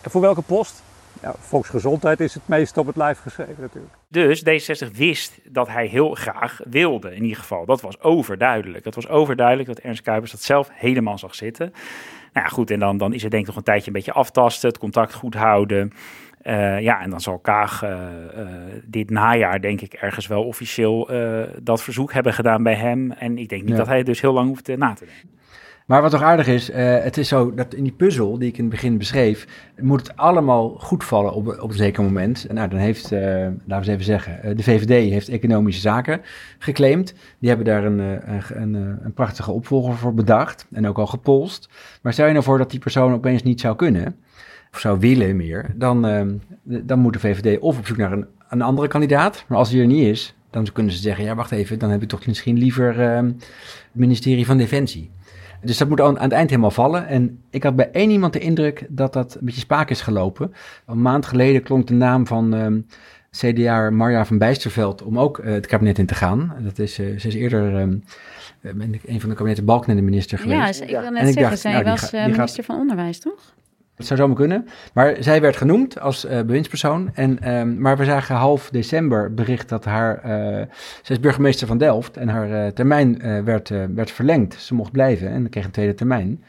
S5: En voor welke post?
S4: Ja, volksgezondheid is het meest op het lijf geschreven natuurlijk.
S2: Dus D66 wist dat hij heel graag wilde, in ieder geval. Dat was overduidelijk. Het was overduidelijk dat Ernst Kuipers dat zelf helemaal zag zitten. Nou ja, goed, en dan, dan is het denk ik nog een tijdje een beetje aftasten, het contact goed houden. Uh, ja, en dan zal Kaag uh, uh, dit najaar, denk ik, ergens wel officieel dat verzoek hebben gedaan bij hem. En ik denk niet ja. dat hij dus heel lang hoeft na te denken.
S3: Maar wat toch aardig is, uh, het is zo dat in die puzzel die ik in het begin beschreef, moet het allemaal goed vallen op, op een zeker moment. Nou, dan heeft, uh, laten we eens even zeggen, uh, de VVD heeft economische zaken geclaimd. Die hebben daar een, een, een, een, prachtige opvolger voor bedacht en ook al gepolst. Maar stel je nou voor dat die persoon opeens niet zou kunnen, of zou willen meer, dan, dan moet de VVD of op zoek naar een, een andere kandidaat. Maar als die er niet is, dan kunnen ze zeggen, ja wacht even, dan heb ik toch misschien liever het ministerie van Defensie. Dus dat moet aan, aan, het eind helemaal vallen. En ik had bij één iemand de indruk dat dat een beetje spaak is gelopen. Een maand geleden klonk de naam van um, CDA Marja van Bijsterveld om ook uh, het kabinet in te gaan. Dat is, uh, ze is eerder um, een van de kabinetten Balkenende minister geweest.
S1: Ja, ik wil net zeggen, dacht, zij nou, was ga, minister gaat, van Onderwijs, toch?
S3: Dat zou zomaar kunnen. Maar zij werd genoemd als uh, bewindspersoon. En, um, maar we zagen half december bericht dat haar. Uh, is burgemeester van Delft. En haar uh, termijn werd, werd verlengd. Ze mocht blijven en kreeg een tweede termijn.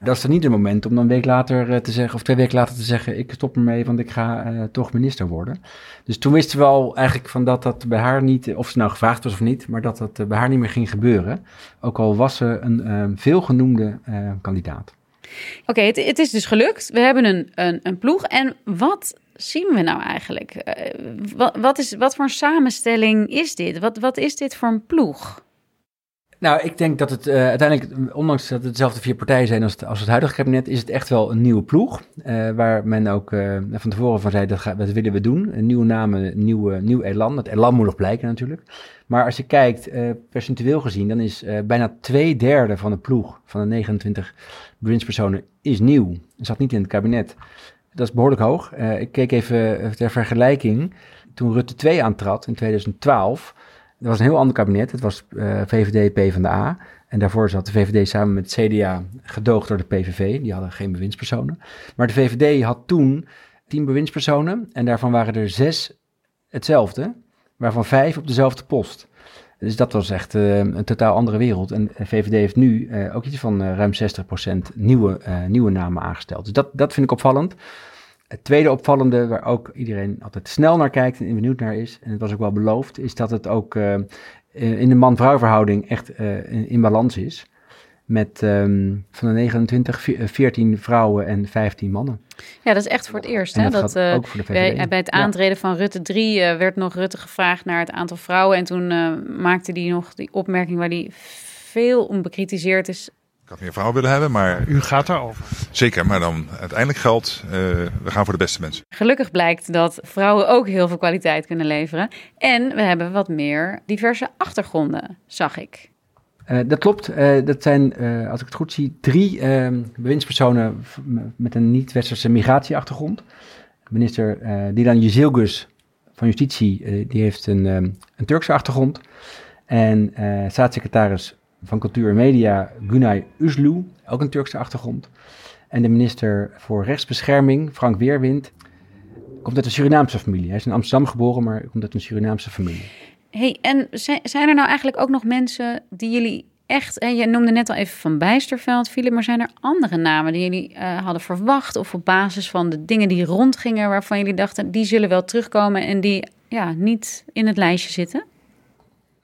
S3: Dat is dan niet het moment om dan een week later eh, te zeggen, of twee weken later te zeggen, ik stop ermee, want ik ga toch minister worden. Dus toen wisten we al eigenlijk van dat dat bij haar niet, of ze nou gevraagd was of niet, maar dat dat bij haar niet meer ging gebeuren. Ook al was ze een uh, veelgenoemde kandidaat.
S1: Oké, het, is dus gelukt. We hebben een, een, een ploeg. En wat zien we nou eigenlijk? wat, wat, is, wat voor een samenstelling is dit? Wat, wat is dit voor een ploeg?
S3: Nou, ik denk dat het uh, uiteindelijk, ondanks dat het dezelfde vier partijen zijn als het, als het huidige kabinet, is het echt wel een nieuwe ploeg. Uh, waar men ook uh, van tevoren van zei, dat, ga, dat willen we doen. Een nieuwe naam, een nieuwe, nieuw elan. Het elan moet nog blijken natuurlijk. Maar als je kijkt, percentueel gezien, dan is bijna twee derde van de ploeg, van de 29 bewindspersonen, is nieuw. Zat niet in het kabinet. Dat is behoorlijk hoog. ik keek even ter vergelijking. Toen Rutte 2 aantrad in 2012 dat was een heel ander kabinet. Het was uh, VVD, PvdA. En daarvoor zat de VVD samen met CDA gedoogd door de PVV. Die hadden geen bewindspersonen. Maar de VVD had toen tien bewindspersonen. En daarvan waren er zes hetzelfde. Waarvan vijf op dezelfde post. Dus dat was echt uh, een totaal andere wereld. En VVD heeft nu uh, ook iets van ruim 60% nieuwe, nieuwe namen aangesteld. Dus dat, dat vind ik opvallend. Het tweede opvallende, waar ook iedereen altijd snel naar kijkt en benieuwd naar is, en het was ook wel beloofd, is dat het ook uh, in de man-vrouw verhouding echt uh, in, in, balans is. Met um, van de 29, 14 vrouwen en 15 mannen.
S1: Ja, dat is echt voor het eerst. hè?
S3: dat, dat ook voor de VVD.
S1: Bij, bij het aantreden ja. van Rutte 3 uh, werd nog Rutte gevraagd naar het aantal vrouwen. En toen maakte hij nog die opmerking waar hij veel om bekritiseerd is
S6: ik had meer vrouwen willen hebben, maar...
S5: U gaat daarover.
S6: Zeker, maar dan uiteindelijk geldt, uh, we gaan voor de beste mensen.
S1: Gelukkig blijkt dat vrouwen ook heel veel kwaliteit kunnen leveren. En we hebben wat meer diverse achtergronden, zag ik.
S3: Uh, dat klopt. Uh, dat zijn, als ik het goed zie, drie bewindspersonen met een niet-westerse migratieachtergrond. Minister Dilan Yüzilgus van Justitie, die heeft een, een Turkse achtergrond. En staatssecretaris van Cultuur en Media, Gunay Uslu, ook een Turkse achtergrond. En de minister voor Rechtsbescherming, Frank Weerwind, komt uit een Surinaamse familie. Hij is in Amsterdam geboren, maar komt uit een Surinaamse familie.
S1: hey, en zijn, er nou eigenlijk ook nog mensen die jullie echt... En je noemde net al even Van Bijsterveld, Philip, maar zijn er andere namen die jullie uh, hadden verwacht... of op basis van de dingen die rondgingen waarvan jullie dachten... die zullen wel terugkomen en die ja, niet in het lijstje zitten?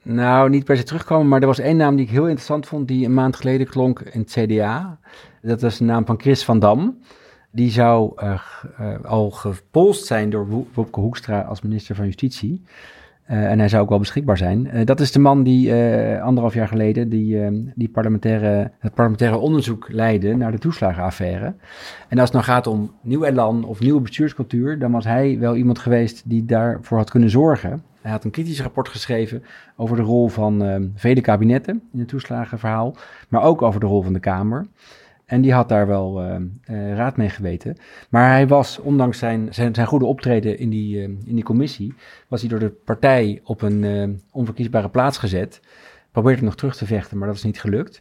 S3: Nou, niet per se terugkomen, maar er was één naam die ik heel interessant vond, die een maand geleden klonk in het CDA. Dat was de naam van Chris van Dam. Die zou uh, uh, al gepolst zijn door Wopke Hoekstra als minister van Justitie. Uh, en hij zou ook wel beschikbaar zijn. dat is de man die anderhalf jaar geleden die, die parlementaire, het parlementaire onderzoek leidde naar de toeslagenaffaire. En als het nou gaat om nieuw elan of nieuwe bestuurscultuur, dan was hij wel iemand geweest die daarvoor had kunnen zorgen. Hij had een kritisch rapport geschreven over de rol van uh, vele kabinetten in het toeslagenverhaal, maar ook over de rol van de Kamer. En die had daar wel uh, uh, raad mee geweten. Maar hij was, ondanks zijn, zijn, zijn goede optreden in die, in die commissie, was hij door de partij op een onverkiesbare plaats gezet probeerde nog terug te vechten, maar dat is niet gelukt.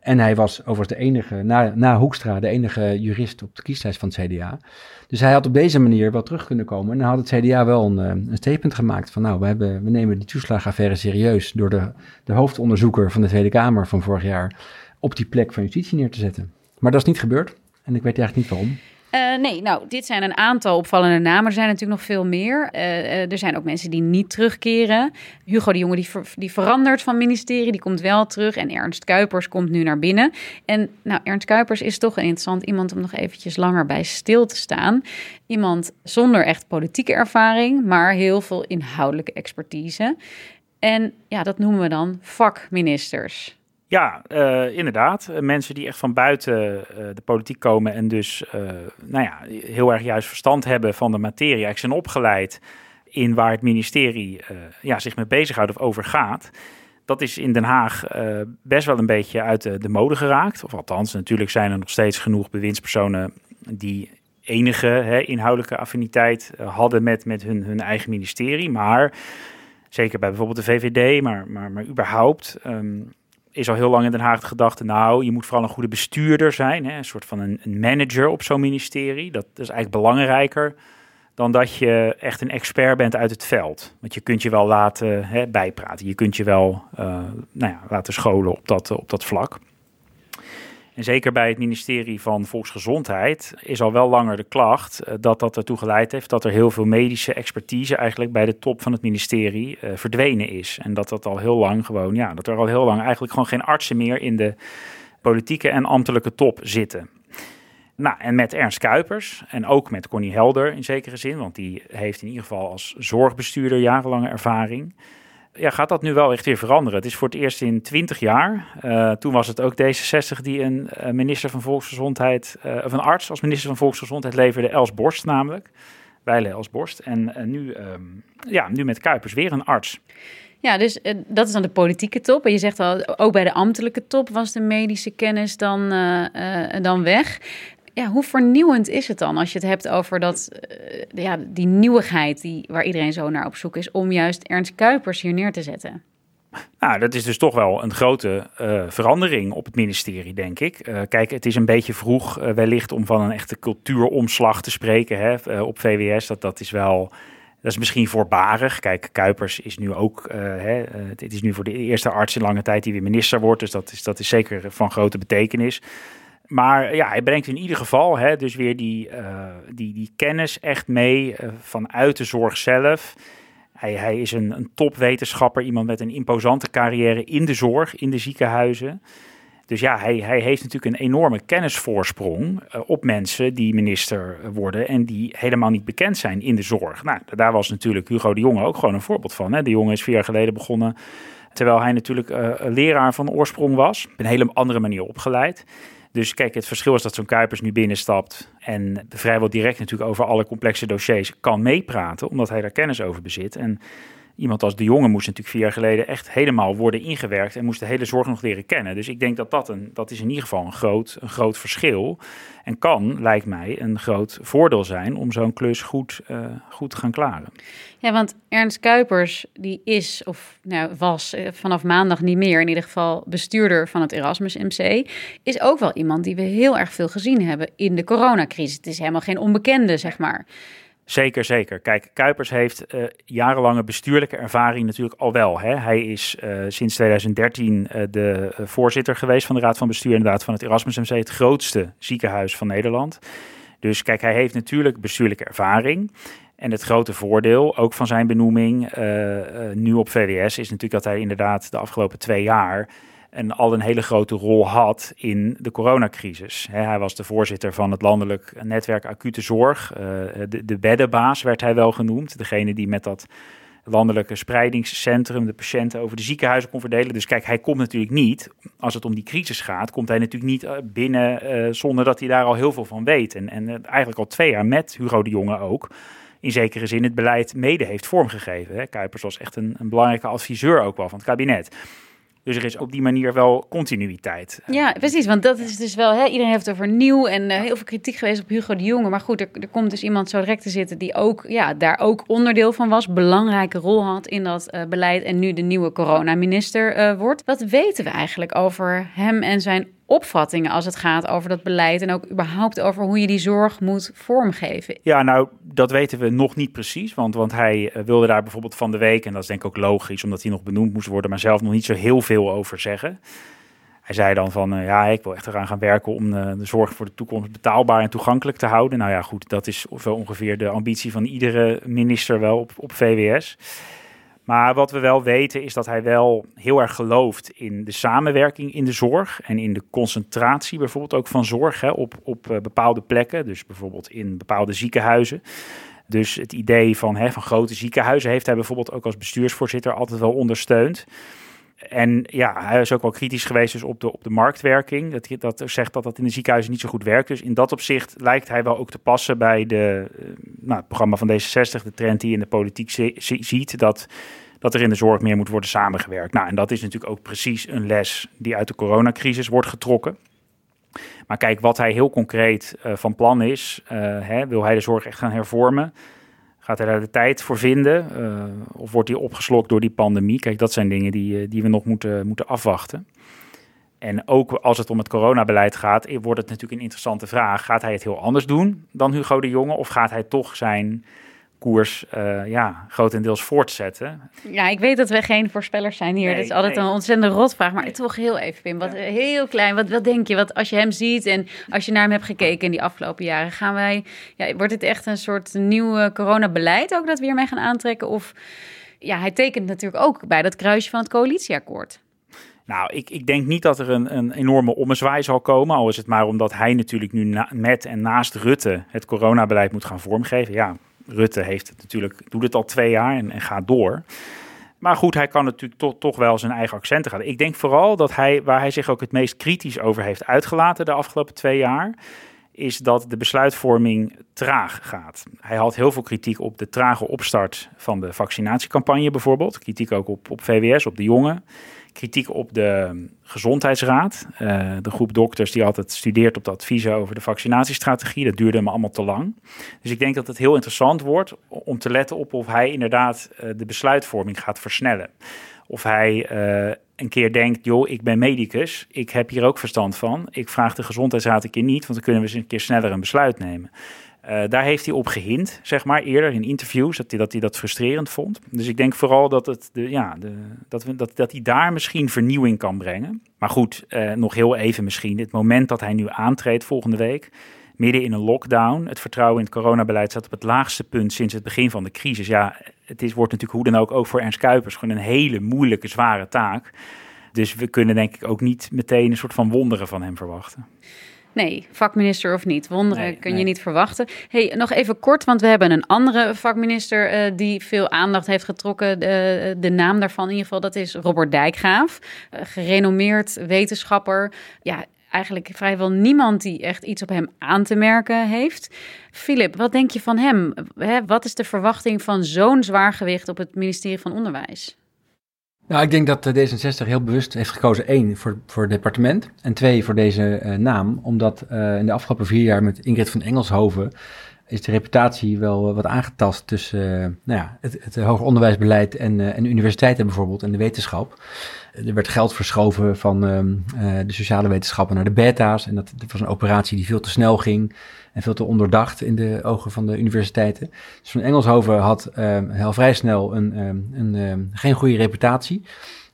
S3: En hij was overigens de enige, na, na Hoekstra, de enige jurist op de kieslijst van het CDA. Dus hij had op deze manier wel terug kunnen komen. En dan had het CDA wel een, eh, een statement gemaakt van, nou, we, hebben, we nemen die toeslagaffaire serieus door de, de hoofdonderzoeker van de Tweede Kamer van vorig jaar op die plek van justitie neer te zetten. Maar dat is niet gebeurd. En ik weet eigenlijk niet waarom.
S1: Uh, nee, nou, dit zijn een aantal opvallende namen. Er zijn natuurlijk nog veel meer. Uh, er zijn ook mensen die niet terugkeren. Hugo de Jonge die, die verandert van ministerie, die komt wel terug. En Ernst Kuipers komt nu naar binnen. En nou, Ernst Kuipers is toch een interessant iemand om nog eventjes langer bij stil te staan. Iemand zonder echt politieke ervaring, maar heel veel inhoudelijke expertise. En ja, dat noemen we dan vakministers.
S2: Ja, uh, inderdaad. Mensen die echt van buiten uh, de politiek komen en dus nou ja, heel erg juist verstand hebben van de materie. Ik zijn opgeleid in waar het ministerie ja, zich mee bezighoudt of over gaat. Dat is in Den Haag best wel een beetje uit de, de, mode geraakt. Of althans, natuurlijk zijn er nog steeds genoeg bewindspersonen die enige hè, inhoudelijke affiniteit hadden met, met hun, hun eigen ministerie. Maar zeker bij bijvoorbeeld de VVD, maar, maar, maar überhaupt... Um, is al heel lang in Den Haag de gedachte, nou, je moet vooral een goede bestuurder zijn, hè? een soort van een, een manager op zo'n ministerie. Dat, is eigenlijk belangrijker dan dat je echt een expert bent uit het veld. Want je kunt je wel laten hè, bijpraten, je kunt je wel uh, nou ja, laten scholen op dat, op dat vlak. En zeker bij het ministerie van Volksgezondheid is al wel langer de klacht uh, dat dat ertoe geleid heeft dat er heel veel medische expertise eigenlijk bij de top van het ministerie uh, verdwenen is. En dat dat al heel lang gewoon, ja, dat er al heel lang eigenlijk gewoon geen artsen meer in de politieke en ambtelijke top zitten. Nou, en met Ernst Kuipers en ook met Connie Helder in zekere zin, want die heeft in ieder geval als zorgbestuurder jarenlange ervaring ja, gaat dat nu wel echt weer veranderen. Het is voor het eerst in 20 jaar. Uh, toen was het ook D66 die een uh, minister van Volksgezondheid, uh, of een arts als minister van Volksgezondheid leverde, Els Borst namelijk. Weile Els Borst. En nu, um, ja, nu met Kuipers weer een arts.
S1: Ja, dus dat is dan de politieke top. En je zegt al, ook bij de ambtelijke top was de medische kennis dan, dan weg ja, hoe vernieuwend is het dan als je het hebt over dat, uh, ja, die nieuwigheid die, waar iedereen zo naar op zoek is, om juist Ernst Kuipers hier neer te zetten?
S2: Nou, dat is dus toch wel een grote uh, verandering op het ministerie, denk ik. Uh, kijk, het is een beetje vroeg wellicht om van een echte cultuuromslag te spreken hè, op VWS. Dat, dat is wel, dat is misschien voorbarig. Kijk, Kuipers is nu ook, hè, het is nu voor de eerste arts in lange tijd die weer minister wordt. Dus dat is, dat is zeker van grote betekenis maar ja, hij brengt in ieder geval hè, dus weer die, uh, die, die kennis echt mee uh, vanuit de zorg zelf. Hij, hij is een, een topwetenschapper, iemand met een imposante carrière in de zorg, in de ziekenhuizen. Dus ja, hij, hij heeft natuurlijk een enorme kennisvoorsprong uh, op mensen die minister worden en die helemaal niet bekend zijn in de zorg. Nou, daar was natuurlijk Hugo de Jonge ook gewoon een voorbeeld van. Hè. De jongen is vier jaar geleden begonnen, terwijl hij natuurlijk leraar van oorsprong was. Op een hele andere manier opgeleid. Dus kijk, het verschil is dat zo'n Kuipers nu binnenstapt en vrijwel direct natuurlijk over alle complexe dossiers kan meepraten, omdat hij daar kennis over bezit. En iemand als de jongen moest natuurlijk vier jaar geleden echt helemaal worden ingewerkt en moest de hele zorg nog leren kennen. Dus ik denk dat dat, een, dat is in ieder geval een groot, een groot verschil. En kan, lijkt mij, een groot voordeel zijn om zo'n klus goed, uh, goed te gaan klaren.
S1: Ja, want Ernst Kuipers, die is, of nou, was uh, vanaf maandag niet meer, in ieder geval bestuurder van het Erasmus MC, is ook wel iemand die we heel erg veel gezien hebben in de coronacrisis. Het is helemaal geen onbekende, zeg maar.
S2: Zeker, zeker. Kijk, Kuipers heeft uh, jarenlange bestuurlijke ervaring natuurlijk al wel. Hè. Hij is uh, sinds 2013 uh, de voorzitter geweest van de Raad van Bestuur inderdaad van het Erasmus MC, het grootste ziekenhuis van Nederland. Dus kijk, hij heeft natuurlijk bestuurlijke ervaring. En het grote voordeel, ook van zijn benoeming nu op VWS, is natuurlijk dat hij inderdaad de afgelopen twee jaar en al een hele grote rol had in de coronacrisis. hij was de voorzitter van het landelijk netwerk acute zorg. Uh, de, de beddenbaas werd hij wel genoemd. Degene die met dat landelijke spreidingscentrum de patiënten over de ziekenhuizen kon verdelen. Dus kijk, hij komt natuurlijk niet, als het om die crisis gaat, komt hij natuurlijk niet eh, binnen uh, zonder dat hij daar al heel veel van weet. En, en eigenlijk al twee jaar met Hugo de Jonge ook in zekere zin het beleid mede heeft vormgegeven. Kuipers was echt een, een belangrijke adviseur ook wel van het kabinet. Dus er is op die manier wel continuïteit.
S1: Ja, precies. Want dat is dus wel, hè, iedereen heeft het over nieuw en uh, heel veel kritiek geweest op Hugo de Jonge. Maar goed, er, er, komt dus iemand zo direct te zitten die ook, ja, daar ook onderdeel van was. Belangrijke rol had in dat uh, beleid en nu de nieuwe coronaminister uh, wordt. Wat weten we eigenlijk over hem en zijn opvattingen als het gaat over dat beleid en ook überhaupt over hoe je die zorg moet vormgeven?
S2: Ja, nou, dat weten we nog niet precies, want, want hij uh, wilde daar bijvoorbeeld van de week, en dat is denk ik ook logisch, omdat hij nog benoemd moest worden, maar zelf nog niet zo heel veel over zeggen. Hij zei dan van, uh, ja, ik wil echt eraan gaan werken om uh, de zorg voor de toekomst betaalbaar en toegankelijk te houden. Nou ja, goed, dat is wel ongeveer de ambitie van iedere minister wel op, op VWS. Maar wat we wel weten is dat hij wel heel erg gelooft in de samenwerking in de zorg en in de concentratie bijvoorbeeld ook van zorg hè, op, op uh, bepaalde plekken, dus bijvoorbeeld in bepaalde ziekenhuizen. Dus het idee van, hè, van grote ziekenhuizen heeft hij bijvoorbeeld ook als bestuursvoorzitter altijd wel ondersteund. En ja, hij is ook wel kritisch geweest dus op, de, op de marktwerking. Dat, dat zegt dat dat in de ziekenhuizen niet zo goed werkt. Dus in dat opzicht lijkt hij wel ook te passen bij de, nou, het programma van D66, de trend die in de politiek ziet. Dat, dat er in de zorg meer moet worden samengewerkt. Nou, en dat is natuurlijk ook precies een les die uit de coronacrisis wordt getrokken. Maar kijk, wat hij heel concreet uh, van plan is, uh, hè, wil hij de zorg echt gaan hervormen? Gaat hij daar de tijd voor vinden? Uh, of wordt hij opgeslokt door die pandemie? Kijk, dat zijn dingen die, die we nog moeten, moeten afwachten. En ook als het om het coronabeleid gaat, wordt het natuurlijk een interessante vraag. Gaat hij het heel anders doen dan Hugo de Jonge? Of gaat hij toch zijn koers uh, ja, grotendeels voortzetten.
S1: Ja, ik weet dat we geen voorspellers zijn hier. Nee, dat is altijd een ontzettende rotvraag. Maar toch heel even, Pim. Wat, Heel klein. Wat, wat denk je? Wat, als je hem ziet en als je naar hem hebt gekeken in die afgelopen jaren, gaan wij, ja, wordt het echt een soort nieuw coronabeleid ook dat we hiermee gaan aantrekken? Of ja, hij tekent natuurlijk ook bij dat kruisje van het coalitieakkoord.
S2: Nou, ik, ik denk niet dat er een, een enorme ommezwaai zal komen. Al is het maar omdat hij natuurlijk nu met en naast Rutte het coronabeleid moet gaan vormgeven. Ja, Rutte heeft het natuurlijk, doet het al twee jaar en, en gaat door. Maar goed, hij kan natuurlijk toch, toch wel zijn eigen accenten gaan. Ik denk vooral dat hij, waar hij zich ook het meest kritisch over heeft uitgelaten de afgelopen twee jaar, is dat de besluitvorming traag gaat. Hij had heel veel kritiek op de trage opstart van de vaccinatiecampagne bijvoorbeeld. Kritiek ook op, op VWS, op de jongen kritiek op de gezondheidsraad. Uh, de groep dokters die altijd studeert op de adviezen over de vaccinatiestrategie. Dat duurde hem allemaal te lang. Dus ik denk dat het heel interessant wordt om te letten op of hij inderdaad uh, de besluitvorming gaat versnellen. Of hij uh, een keer denkt, joh, ik ben medicus, ik heb hier ook verstand van. Ik vraag de gezondheidsraad een keer niet, want dan kunnen we eens een keer sneller een besluit nemen. Uh, daar heeft hij op gehind, zeg maar, eerder in interviews, dat hij dat, hij dat frustrerend vond. Dus ik denk vooral dat, het de, ja, de, dat, we, dat, dat hij daar misschien vernieuwing kan brengen. Maar goed, uh, nog heel even misschien. Het moment dat hij nu aantreedt volgende week, midden in een lockdown. Het vertrouwen in het coronabeleid staat op het laagste punt sinds het begin van de crisis. Ja, het is, wordt natuurlijk hoe dan ook, ook voor Ernst Kuipers, gewoon een hele moeilijke, zware taak. Dus we kunnen denk ik ook niet meteen een soort van wonderen van hem verwachten.
S1: Nee, vakminister of niet. Wonderen kun je niet verwachten. Hey, nog even kort, want we hebben een andere vakminister uh, die veel aandacht heeft getrokken. De, de, naam daarvan in ieder geval, dat is Robert Dijkgraaf. Uh, gerenommeerd wetenschapper. Ja, eigenlijk vrijwel niemand die echt iets op hem aan te merken heeft. Filip, wat denk je van hem? Hè, wat is de verwachting van zo'n zwaar gewicht op het ministerie van Onderwijs?
S3: Nou, ik denk dat D66 heel bewust heeft gekozen, één, voor, voor het departement en twee, voor deze uh, naam. Omdat uh, in de afgelopen vier jaar met Ingrid van Engelshoven is de reputatie wel wat aangetast tussen uh, nou ja, het, het hoger onderwijsbeleid en, en de universiteiten bijvoorbeeld en de wetenschap. Er werd geld verschoven van uh, de sociale wetenschappen naar de beta's. En dat, dat was een operatie die veel te snel ging en veel te onderdacht in de ogen van de universiteiten. Dus van Engelshoven had uh, heel vrij snel een, een, een geen goede reputatie.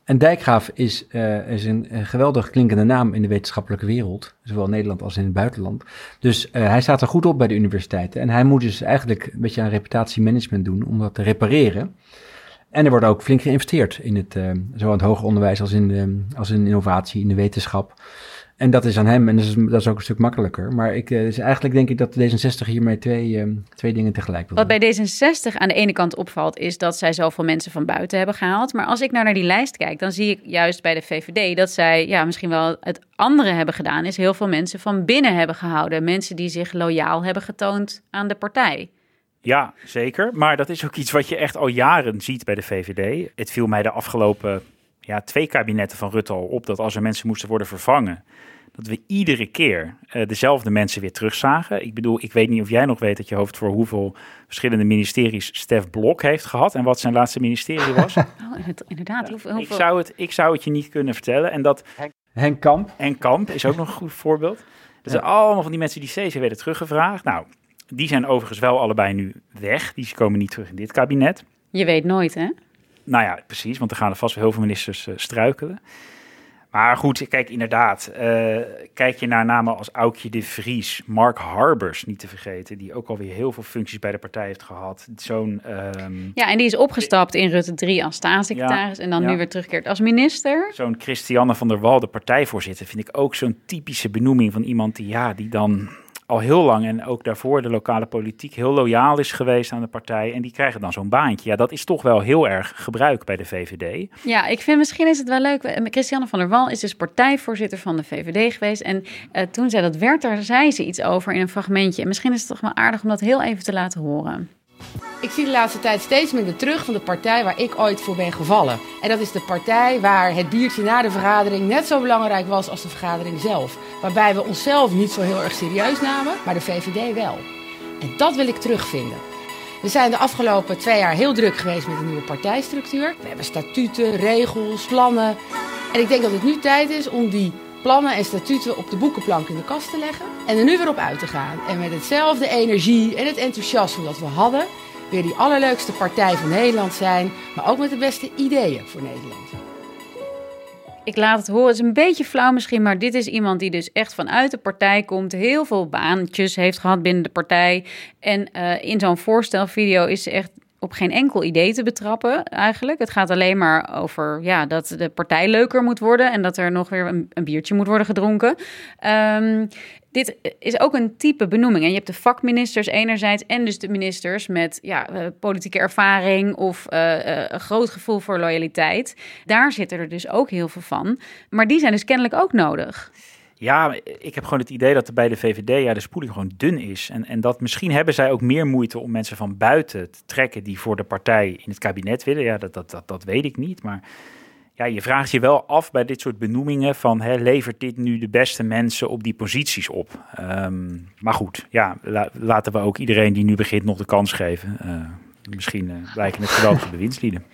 S3: En Dijkgraaf is, uh, is een, geweldig klinkende naam in de wetenschappelijke wereld, zowel in Nederland als in het buitenland. Dus uh, hij staat er goed op bij de universiteiten. En hij moet dus eigenlijk een beetje aan reputatiemanagement doen om dat te repareren. En er wordt ook flink geïnvesteerd in het, uh, zowel het hoger onderwijs als in, de, als in innovatie, in de wetenschap. En dat is aan hem en dat is, dat is ook een stuk makkelijker. Maar ik, uh, dus eigenlijk denk ik dat D66 hiermee twee, uh, twee dingen tegelijk wil
S1: Wat bij D66 aan de ene kant opvalt, is dat zij zoveel mensen van buiten hebben gehaald. Maar als ik nou naar die lijst kijk, dan zie ik juist bij de VVD dat zij ja, misschien wel het andere hebben gedaan, is heel veel mensen van binnen hebben gehouden. Mensen die zich loyaal hebben getoond aan de partij.
S2: Ja, zeker. Maar dat is ook iets wat je echt al jaren ziet bij de VVD. Het viel mij de afgelopen ja, twee kabinetten van Rutte al op dat als er mensen moesten worden vervangen, dat we iedere keer uh, dezelfde mensen weer terugzagen. Ik bedoel, ik weet niet of jij nog weet dat je hoofd voor hoeveel verschillende ministeries Stef Blok heeft gehad en wat zijn laatste ministerie was. (laughs) (laughs)
S1: Oh, inderdaad. Hoeveel,
S2: Ik, zou het, ik zou het je niet kunnen vertellen. En dat,
S3: Henk Kamp.
S2: Henk Kamp is ook nog een goed voorbeeld. Dat zijn allemaal van die mensen die steeds werden teruggevraagd. Nou, die zijn overigens wel allebei nu weg. Die komen niet terug in dit kabinet.
S1: Je weet nooit, hè?
S2: Nou ja, precies, want er gaan er vast wel heel veel ministers uh, struikelen. Maar goed, kijk, inderdaad. Uh, kijk je naar namen als Aukje de Vries, Mark Harbers, niet te vergeten, die ook alweer heel veel functies bij de partij heeft gehad. Zo'n. Um,
S1: ja, en die is opgestapt in Rutte 3 als staatssecretaris ja, en dan ja. nu weer terugkeert als minister.
S2: Zo'n Christiane van der Wal, de partijvoorzitter, vind ik ook zo'n typische benoeming van iemand die, ja, die dan al heel lang en ook daarvoor de lokale politiek heel loyaal is geweest aan de partij. En die krijgen dan zo'n baantje. Ja, dat is toch wel heel erg gebruik bij de VVD.
S1: Ja, ik vind misschien is het wel leuk. Christiane van der Wal is dus partijvoorzitter van de VVD geweest. En uh, toen zij dat werd, daar zei ze iets over in een fragmentje. En misschien is het toch wel aardig om dat heel even te laten horen.
S7: Ik zie de laatste tijd steeds minder terug van de partij waar ik ooit voor ben gevallen. En dat is de partij waar het biertje na de vergadering net zo belangrijk was als de vergadering zelf. Waarbij we onszelf niet zo heel erg serieus namen, maar de VVD wel. En dat wil ik terugvinden. We zijn de afgelopen twee jaar heel druk geweest met de nieuwe partijstructuur. We hebben statuten, regels, plannen. En ik denk dat het nu tijd is om die plannen en statuten op de boekenplank in de kast te leggen. En er nu weer op uit te gaan. En met hetzelfde energie en het enthousiasme dat we hadden, weer die allerleukste partij van Nederland zijn, maar ook met de beste ideeën voor Nederland.
S1: Ik laat het horen, het is een beetje flauw misschien, maar dit is iemand die dus echt vanuit de partij komt, heel veel baantjes heeft gehad binnen de partij. En uh, in zo'n voorstelvideo is ze echt op geen enkel idee te betrappen eigenlijk. Het gaat alleen maar over ja, dat de partij leuker moet worden en dat er nog weer een, biertje moet worden gedronken. Um, dit is ook een type benoeming. En je hebt de vakministers enerzijds en dus de ministers met ja, uh, politieke ervaring of uh, uh, een groot gevoel voor loyaliteit. Daar zitten er dus ook heel veel van. Maar die zijn dus kennelijk ook nodig.
S2: Ja, ik heb gewoon het idee dat er bij de VVD ja, de spoeling gewoon dun is. En, en dat misschien hebben zij ook meer moeite om mensen van buiten te trekken die voor de partij in het kabinet willen. Ja, dat, dat, dat, dat weet ik niet. Maar ja, je vraagt je wel af bij dit soort benoemingen van hè, levert dit nu de beste mensen op die posities op? Um, maar goed, ja, la, laten we ook iedereen die nu begint nog de kans geven. Uh, misschien uh, lijken het geweldige (laughs) bewindslieden.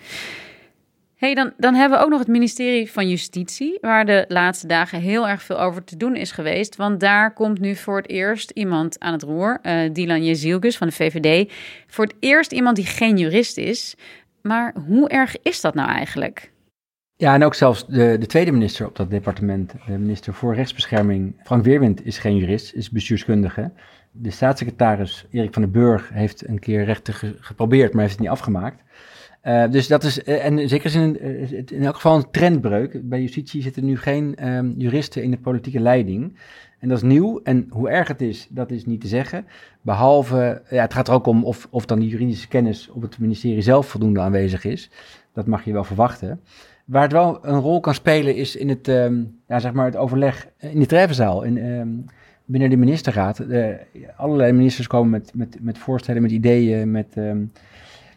S1: Hey, dan, dan hebben we ook nog het ministerie van Justitie, waar de laatste dagen heel erg veel over te doen is geweest. Want daar komt nu voor het eerst iemand aan het roer, uh, Dylan Jezielgus van de VVD. Voor het eerst iemand die geen jurist is. Maar hoe erg is dat nou eigenlijk?
S3: Ja, en ook zelfs de, de tweede minister op dat departement, de minister voor rechtsbescherming, Frank Weerwind, is geen jurist, is bestuurskundige. De staatssecretaris Erik van den Burg heeft een keer rechten ge geprobeerd, maar heeft het niet afgemaakt. Uh, dus dat is, uh, en zeker is in, uh, in elk geval een trendbreuk. Bij justitie zitten nu geen um, juristen in de politieke leiding. En dat is nieuw. En hoe erg het is, dat is niet te zeggen. Behalve, ja, het gaat er ook om of, of dan die juridische kennis op het ministerie zelf voldoende aanwezig is. Dat mag je wel verwachten. Waar het wel een rol kan spelen is in het, um, ja, zeg maar het overleg in de treffenzaal. Um, binnen de ministerraad. Allerlei ministers komen met, met, met voorstellen, met ideeën, met,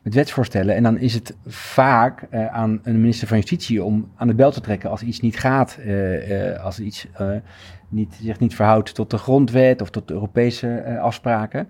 S3: met wetsvoorstellen. En dan is het vaak uh, aan een minister van Justitie om aan de bel te trekken als iets niet gaat. Uh, uh, als iets niet, zich niet verhoudt tot de grondwet of tot de Europese afspraken.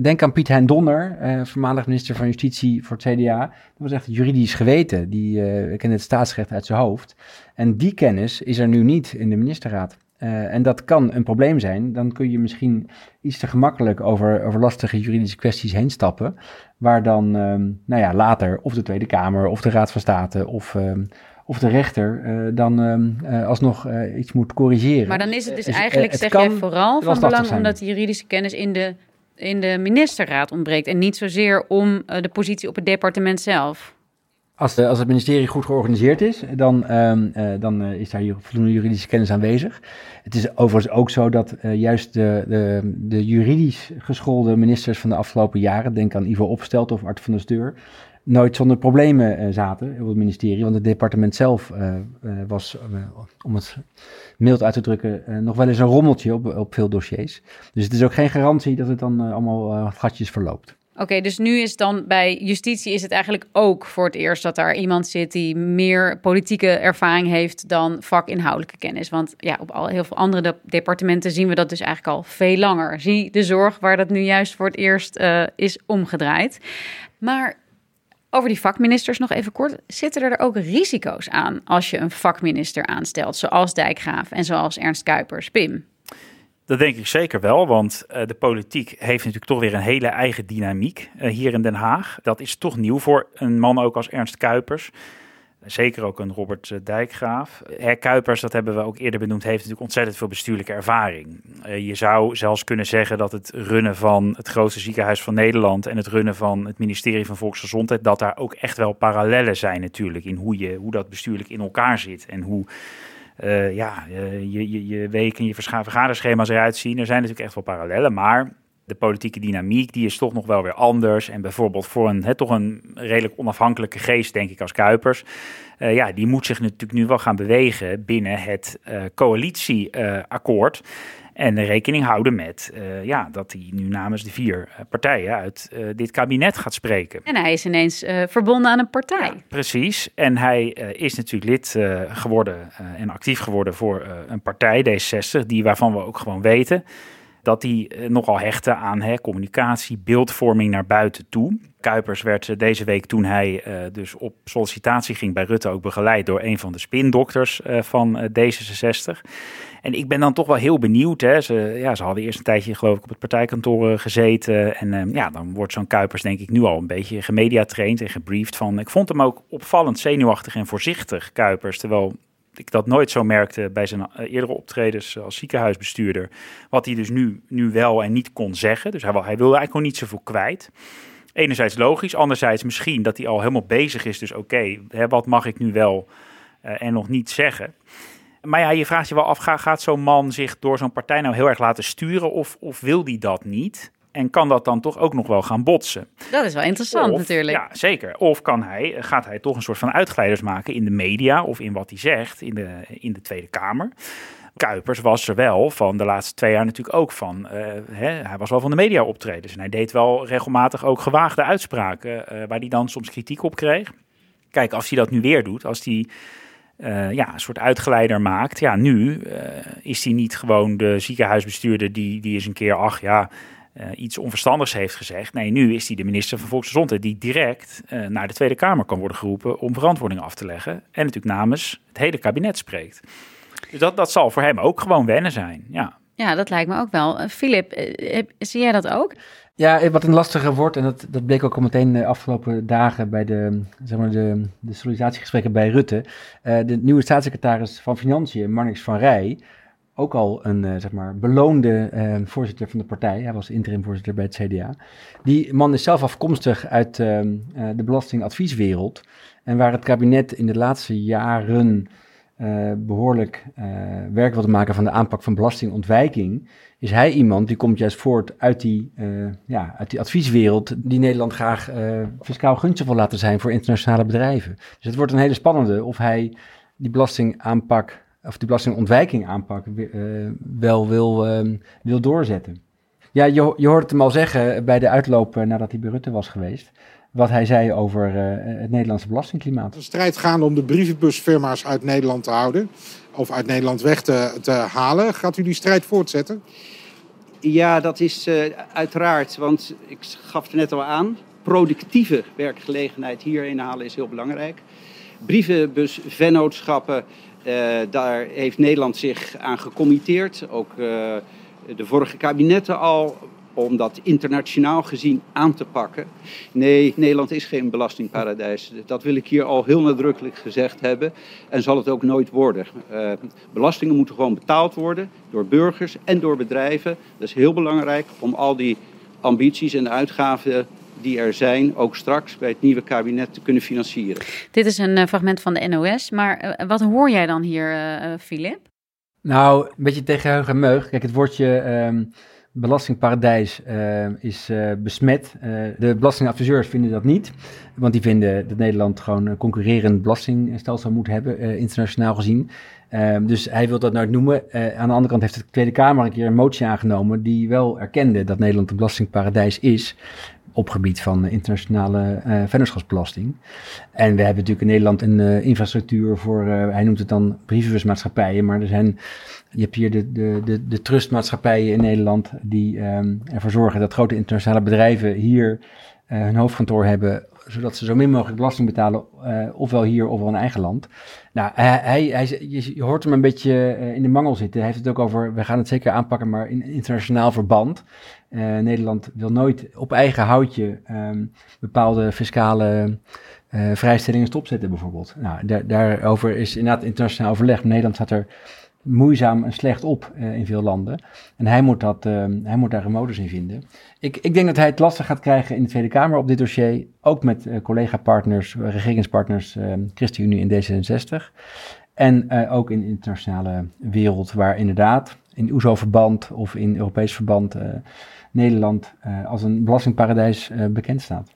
S3: Denk aan Piet Hein Donner, voormalig minister van Justitie voor het CDA. Dat was echt juridisch geweten. Die kende het staatsrecht uit zijn hoofd. En die kennis is er nu niet in de ministerraad. En dat kan een probleem zijn. Dan kun je misschien iets te gemakkelijk over, over lastige juridische kwesties heen stappen. Waar dan um, nou ja, later of de Tweede Kamer of de Raad van State of um, of de rechter uh, dan uh, alsnog iets moet corrigeren.
S1: Maar dan is het dus eigenlijk, het zeg jij, vooral van belang omdat de juridische kennis in de, in de ministerraad ontbreekt en niet zozeer om de positie op het departement zelf.
S3: Als, de, als het ministerie goed georganiseerd is, dan, um, dan is daar voldoende juridische kennis aanwezig. Het is overigens ook zo dat juist de, de, de juridisch geschoolde ministers van de afgelopen jaren, denk aan Ivo Opstelt of Art van der Steur, nooit zonder problemen zaten op het ministerie. Want het departement zelf was, om het mild uit te drukken, nog wel eens een rommeltje op, op veel dossiers. Dus het is ook geen garantie dat het dan allemaal gatjes verloopt.
S1: Oké, dus nu is dan bij justitie is het eigenlijk ook voor het eerst dat daar iemand zit die meer politieke ervaring heeft dan vakinhoudelijke kennis. Want ja, op al heel veel andere de departementen zien we dat dus eigenlijk al veel langer. Zie de zorg waar dat nu juist voor het eerst uh, is omgedraaid. Maar over die vakministers nog even kort. Zitten er ook risico's aan als je een vakminister aanstelt, zoals Dijkgraaf en zoals Ernst Kuipers? Pim?
S2: Dat denk ik zeker wel, want uh, de politiek heeft natuurlijk toch weer een hele eigen dynamiek uh, hier in Den Haag. Dat is toch nieuw voor een man ook als Ernst Kuipers. Zeker ook een Robert eh, Dijkgraaf. Herr Kuipers, dat hebben we ook eerder benoemd, heeft natuurlijk ontzettend veel bestuurlijke ervaring. Je zou zelfs kunnen zeggen dat het runnen van het grootste ziekenhuis van Nederland en het runnen van het ministerie van Volksgezondheid, dat daar ook echt wel parallellen zijn natuurlijk in hoe, je, hoe dat bestuurlijk in elkaar zit en hoe uh, ja, je, je, je week en je vergaderschema's eruit zien. Er zijn natuurlijk echt wel parallellen, maar de politieke dynamiek, die is toch nog wel weer anders. En bijvoorbeeld voor een toch een redelijk onafhankelijke geest, denk ik, als Kuipers. Uh, ja, die moet zich natuurlijk nu wel gaan bewegen binnen het coalitieakkoord. En rekening houden met uh, ja, dat hij nu namens de vier partijen uit uh, dit kabinet gaat spreken.
S1: En hij is ineens uh, verbonden aan een partij. Ja,
S2: precies. En hij is natuurlijk lid geworden en actief geworden voor een partij, D66, die waarvan we ook gewoon weten dat hij eh, nogal hechtte aan hè, communicatie, beeldvorming naar buiten toe. Kuipers werd eh, deze week toen hij uh, dus op sollicitatie ging bij Rutte ook begeleid door een van de spindokters uh, van D66. En ik ben dan toch wel heel benieuwd. Hè. Ze, ja, ze hadden eerst een tijdje geloof ik op het partijkantoor gezeten. En ja, dan wordt zo'n Kuipers denk ik nu al een beetje gemediatraind en gebriefd van... Ik vond hem ook opvallend zenuwachtig en voorzichtig, Kuipers. Terwijl ik dat nooit zo merkte bij zijn eerdere optredens als ziekenhuisbestuurder. Wat hij dus nu, nu wel en niet kon zeggen. Dus hij, hij wilde eigenlijk gewoon niet zoveel kwijt enerzijds logisch, anderzijds misschien dat hij al helemaal bezig is. Dus oké, wat mag ik nu wel en nog niet zeggen? Maar ja, je vraagt je wel af, gaat zo'n man zich door zo'n partij nou heel erg laten sturen of, of wil die dat niet? En kan dat dan toch ook nog wel gaan botsen?
S1: Dat is wel interessant
S2: of,
S1: natuurlijk.
S2: Ja, zeker. Of kan hij, gaat hij toch een soort van uitglijders maken in de media of in wat hij zegt in de, in de Tweede Kamer? Kuipers was er wel van de laatste twee jaar natuurlijk ook van. Uh, hè, hij was wel van de media optredens en hij deed wel regelmatig ook gewaagde uitspraken uh, waar hij dan soms kritiek op kreeg. Kijk, als hij dat nu weer doet, als hij uh, ja, een soort uitgeleider maakt. Ja, nu is hij niet gewoon de ziekenhuisbestuurder die, die eens een keer, ach ja, iets onverstandigs heeft gezegd. Nee, nu is hij de minister van Volksgezondheid die direct naar de Tweede Kamer kan worden geroepen om verantwoording af te leggen. En natuurlijk namens het hele kabinet spreekt. Dus dat, dat zal voor hem ook gewoon wennen zijn. Ja,
S1: ja dat lijkt me ook wel. Filip, zie jij dat ook?
S3: Ja, wat een lastige wordt, en dat, dat bleek ook al meteen de afgelopen dagen bij de, zeg maar de, de sollicitatiegesprekken bij Rutte. Uh, de nieuwe staatssecretaris van Financiën, Marnix van Rij, ook al een zeg maar beloonde voorzitter van de partij. Hij was interimvoorzitter bij het CDA. Die man is zelf afkomstig uit de belastingadvieswereld. En waar het kabinet in de laatste jaren uh, behoorlijk uh, werk wilde maken van de aanpak van belastingontwijking, is hij iemand die komt juist voort uit die, uh, ja, uit die advieswereld die Nederland graag fiscaal gunstig wil laten zijn voor internationale bedrijven. Dus het wordt een hele spannende of hij die belastingaanpak of die belastingontwijking aanpak wel wil, wil doorzetten. Ja, je, je hoort het hem al zeggen bij de uitloop nadat hij bij Rutte was geweest wat hij zei over uh, het Nederlandse belastingklimaat.
S8: Een strijd gaande om de brievenbusfirma's uit Nederland te houden. Of uit Nederland weg te, te halen. Gaat u die strijd voortzetten?
S9: Ja, dat is uh, uiteraard. Want ik gaf het net al aan. Productieve werkgelegenheid hierheen halen is heel belangrijk. Brievenbusvennootschappen, uh, daar heeft Nederland zich aan gecommitteerd. Ook de vorige kabinetten al om dat internationaal gezien aan te pakken. Nee, Nederland is geen belastingparadijs. Dat wil ik hier al heel nadrukkelijk gezegd hebben en zal het ook nooit worden. Uh, belastingen moeten gewoon betaald worden door burgers en door bedrijven. Dat is heel belangrijk om al die ambities en uitgaven die er zijn, ook straks bij het nieuwe kabinet te kunnen financieren.
S1: Dit is een uh, fragment van de NOS, maar uh, wat hoor jij dan hier, Filip?
S3: Nou, een beetje tegen heug en meug. Kijk, het woordje um, belastingparadijs uh, is uh, besmet. Uh, de belastingadviseurs vinden dat niet, want die vinden dat Nederland gewoon een concurrerend belastingstelsel moet hebben, internationaal gezien. Ehm, dus hij wil dat nou noemen. aan de andere kant heeft de Tweede Kamer een keer een motie aangenomen die wel erkende dat Nederland een belastingparadijs is op gebied van internationale uh, vennootschapsbelasting. En we hebben natuurlijk in Nederland een infrastructuur voor, hij noemt het dan brievenbusmaatschappijen, maar er zijn, je hebt hier de, de, de, de trustmaatschappijen in Nederland die um, ervoor zorgen dat grote internationale bedrijven hier hun hoofdkantoor hebben, zodat ze zo min mogelijk belasting betalen, ofwel hier ofwel in eigen land. Nou, hij, hij, je hoort hem een beetje in de mangel zitten. Hij heeft het ook over, we gaan het zeker aanpakken, maar in internationaal verband. Nederland wil nooit op eigen houtje um, bepaalde fiscale vrijstellingen stopzetten, bijvoorbeeld. Nou, daar, daarover is inderdaad internationaal overleg. Nederland staat er moeizaam en slecht op uh, in veel landen. En hij moet, dat, hij moet daar een modus in vinden. Ik, ik denk dat hij het lastig gaat krijgen in de Tweede Kamer op dit dossier. Ook met collega-partners, regeringspartners, ChristenUnie en D66. En ook in de internationale wereld, waar inderdaad in OESO-verband of in Europees verband Nederland uh, als een belastingparadijs uh, bekend staat.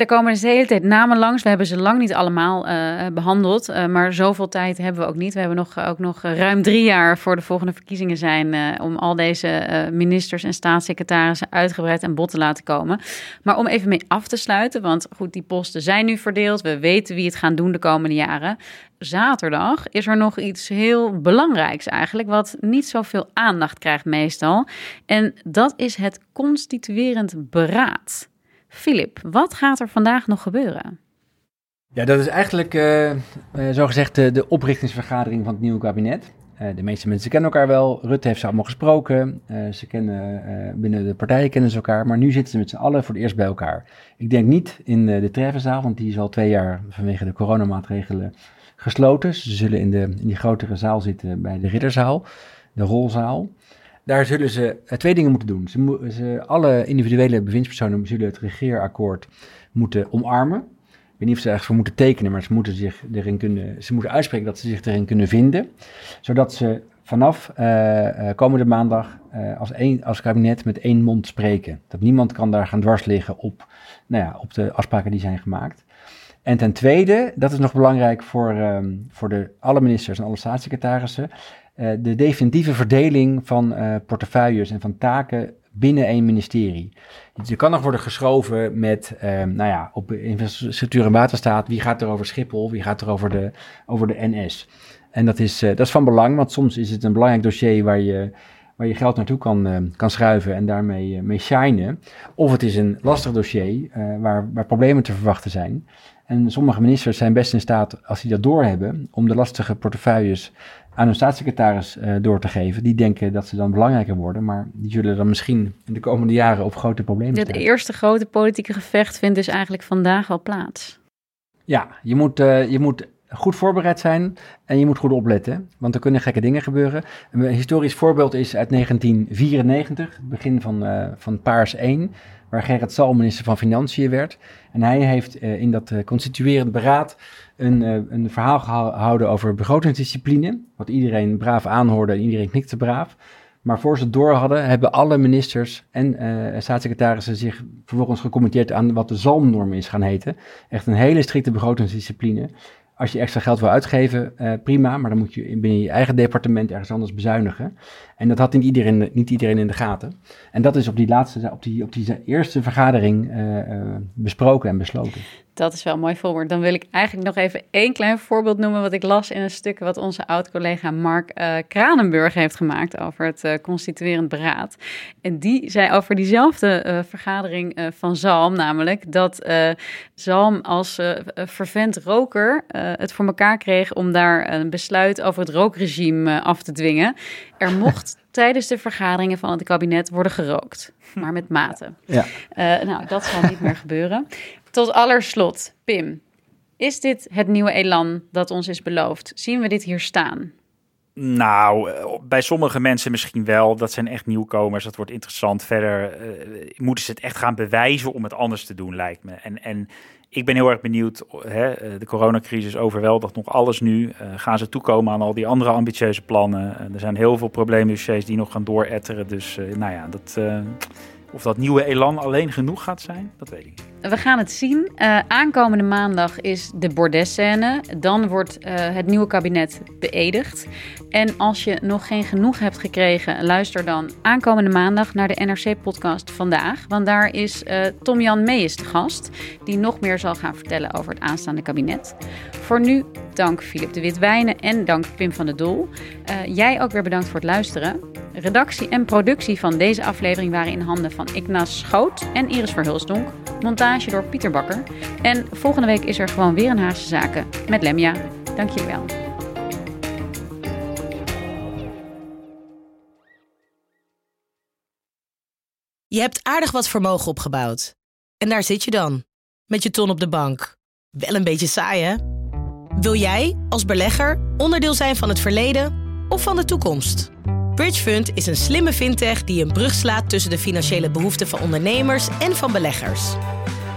S1: Er komen dus de hele tijd namen langs. We hebben ze lang niet allemaal uh, behandeld. Uh, maar zoveel tijd hebben we ook niet. We hebben nog, ook nog ruim drie jaar voor de volgende verkiezingen zijn. Om al deze ministers en staatssecretarissen uitgebreid aan bod te laten komen. Maar om even mee af te sluiten. Want goed, die posten zijn nu verdeeld. We weten wie het gaan doen de komende jaren. Zaterdag is er nog iets heel belangrijks eigenlijk. Wat niet zoveel aandacht krijgt meestal. En dat is het constituerend beraad. Filip, wat gaat er vandaag nog gebeuren?
S3: Ja, dat is eigenlijk uh, uh, zogezegd de, de oprichtingsvergadering van het nieuwe kabinet. De meeste mensen kennen elkaar wel. Rutte heeft ze allemaal gesproken. ze kennen, binnen de partijen kennen ze elkaar. Maar nu zitten ze met z'n allen voor het eerst bij elkaar. Ik denk niet in de Treffenzaal, want die is al twee jaar vanwege de coronamaatregelen gesloten. Ze zullen in, de, in die grotere zaal zitten bij de Ridderzaal, de rolzaal. Daar zullen ze eh, twee dingen moeten doen. Ze, ze, alle individuele bewindspersonen zullen het regeerakkoord moeten omarmen. Ik weet niet of ze ergens voor moeten tekenen, maar ze moeten, zich erin kunnen, ze moeten uitspreken dat ze zich erin kunnen vinden. Zodat ze vanaf uh, komende maandag als, één, als kabinet met één mond spreken. Dat niemand kan daar gaan dwars liggen op, nou ja, op de afspraken die zijn gemaakt. En ten tweede, dat is nog belangrijk voor, um, voor de, alle ministers en alle staatssecretarissen, uh, de definitieve verdeling van uh, portefeuilles en van taken binnen één ministerie. Dus je kan nog worden geschoven met, um, nou ja, op infrastructuur en waterstaat, wie gaat er over Schiphol, wie gaat er over de, over de NS. En dat is, dat is van belang, want soms is het een belangrijk dossier waar je waar je geld naartoe kan, kan schuiven en daarmee mee shinen. Of het is een lastig dossier waar, waar problemen te verwachten zijn. En sommige ministers zijn best in staat, als die dat doorhebben, om de lastige portefeuilles aan hun staatssecretaris uh, door te geven. Die denken dat ze dan belangrijker worden, maar die zullen dan misschien in de komende jaren op grote problemen
S1: staan. Het eerste grote politieke gevecht vindt dus eigenlijk vandaag al plaats.
S3: Ja, je moet, uh, je moet goed voorbereid zijn en je moet goed opletten, want er kunnen gekke dingen gebeuren. Een historisch voorbeeld is uit 1994, het begin van, uh, van Paars 1 waar Gerrit Salm minister van Financiën werd. En hij heeft in dat constituerend beraad een, uh, een verhaal gehouden over begrotingsdiscipline. Wat iedereen braaf aanhoorde en iedereen knikte braaf. Maar voor ze het door hadden, hebben alle ministers en staatssecretarissen zich vervolgens gecommitteerd aan wat de zalmnorm is gaan heten. Echt een hele strikte begrotingsdiscipline. Als je extra geld wil uitgeven, uh, prima, maar dan moet je binnen je eigen departement ergens anders bezuinigen. En dat had niet iedereen, niet iedereen in de gaten. En dat is op die, laatste, op die, op die eerste vergadering uh, uh, besproken en besloten.
S1: Dat is wel een mooi voorbeeld. Dan wil ik eigenlijk nog even één klein voorbeeld noemen wat ik las in een stuk wat onze oud-collega Mark uh, Kranenburg heeft gemaakt over het constituerend beraad. En die zei over diezelfde vergadering van Zalm, namelijk dat Zalm als vervent roker het voor elkaar kreeg om daar een besluit over het rookregime af te dwingen. Er mocht tijdens de vergaderingen van het kabinet worden gerookt, maar met mate. Ja. nou, dat zal niet meer gebeuren. Tot allerslot, Pim. Is dit het nieuwe elan dat ons is beloofd? Zien we dit hier staan?
S2: Nou, eh, bij sommige mensen misschien wel. Dat zijn echt nieuwkomers. Dat wordt interessant. Verder uh, moeten ze het echt gaan bewijzen om het anders te doen, lijkt me. En, en ik ben heel erg benieuwd. Hè, eh, de coronacrisis overweldigt nog alles nu. Uh, gaan ze toekomen aan al die andere ambitieuze plannen? Uh, er zijn heel veel probleemdossiers die nog gaan dooretteren. Dus nou ja, dat of dat nieuwe elan alleen genoeg gaat zijn, dat weet ik niet.
S1: We gaan het zien. Uh, aankomende maandag is de bordesscène. Dan wordt uh, het nieuwe kabinet beëdigd. En als je nog geen genoeg hebt gekregen, luister dan aankomende maandag naar de NRC-podcast vandaag. Want daar is uh, Tom-Jan Meijers de gast, die nog meer zal gaan vertellen over het aanstaande kabinet. Voor nu, dank Filip de Witwijnen en dank Pim van der Doel. jij ook weer bedankt voor het luisteren. Redactie en productie van deze aflevering waren in handen van Ignas Schoot en Iris Verhulsdonk. Montage door Pieter Bakker. En volgende week is er gewoon weer een Haagse Zaken met Lemja. Dank jullie wel.
S10: Je hebt aardig wat vermogen opgebouwd. En daar zit je dan, met je ton op de bank. Wel een beetje saai, hè? Wil jij, als belegger, onderdeel zijn van het verleden of van de toekomst? Bridgefund is een slimme fintech die een brug slaat tussen de financiële behoeften van ondernemers en van beleggers.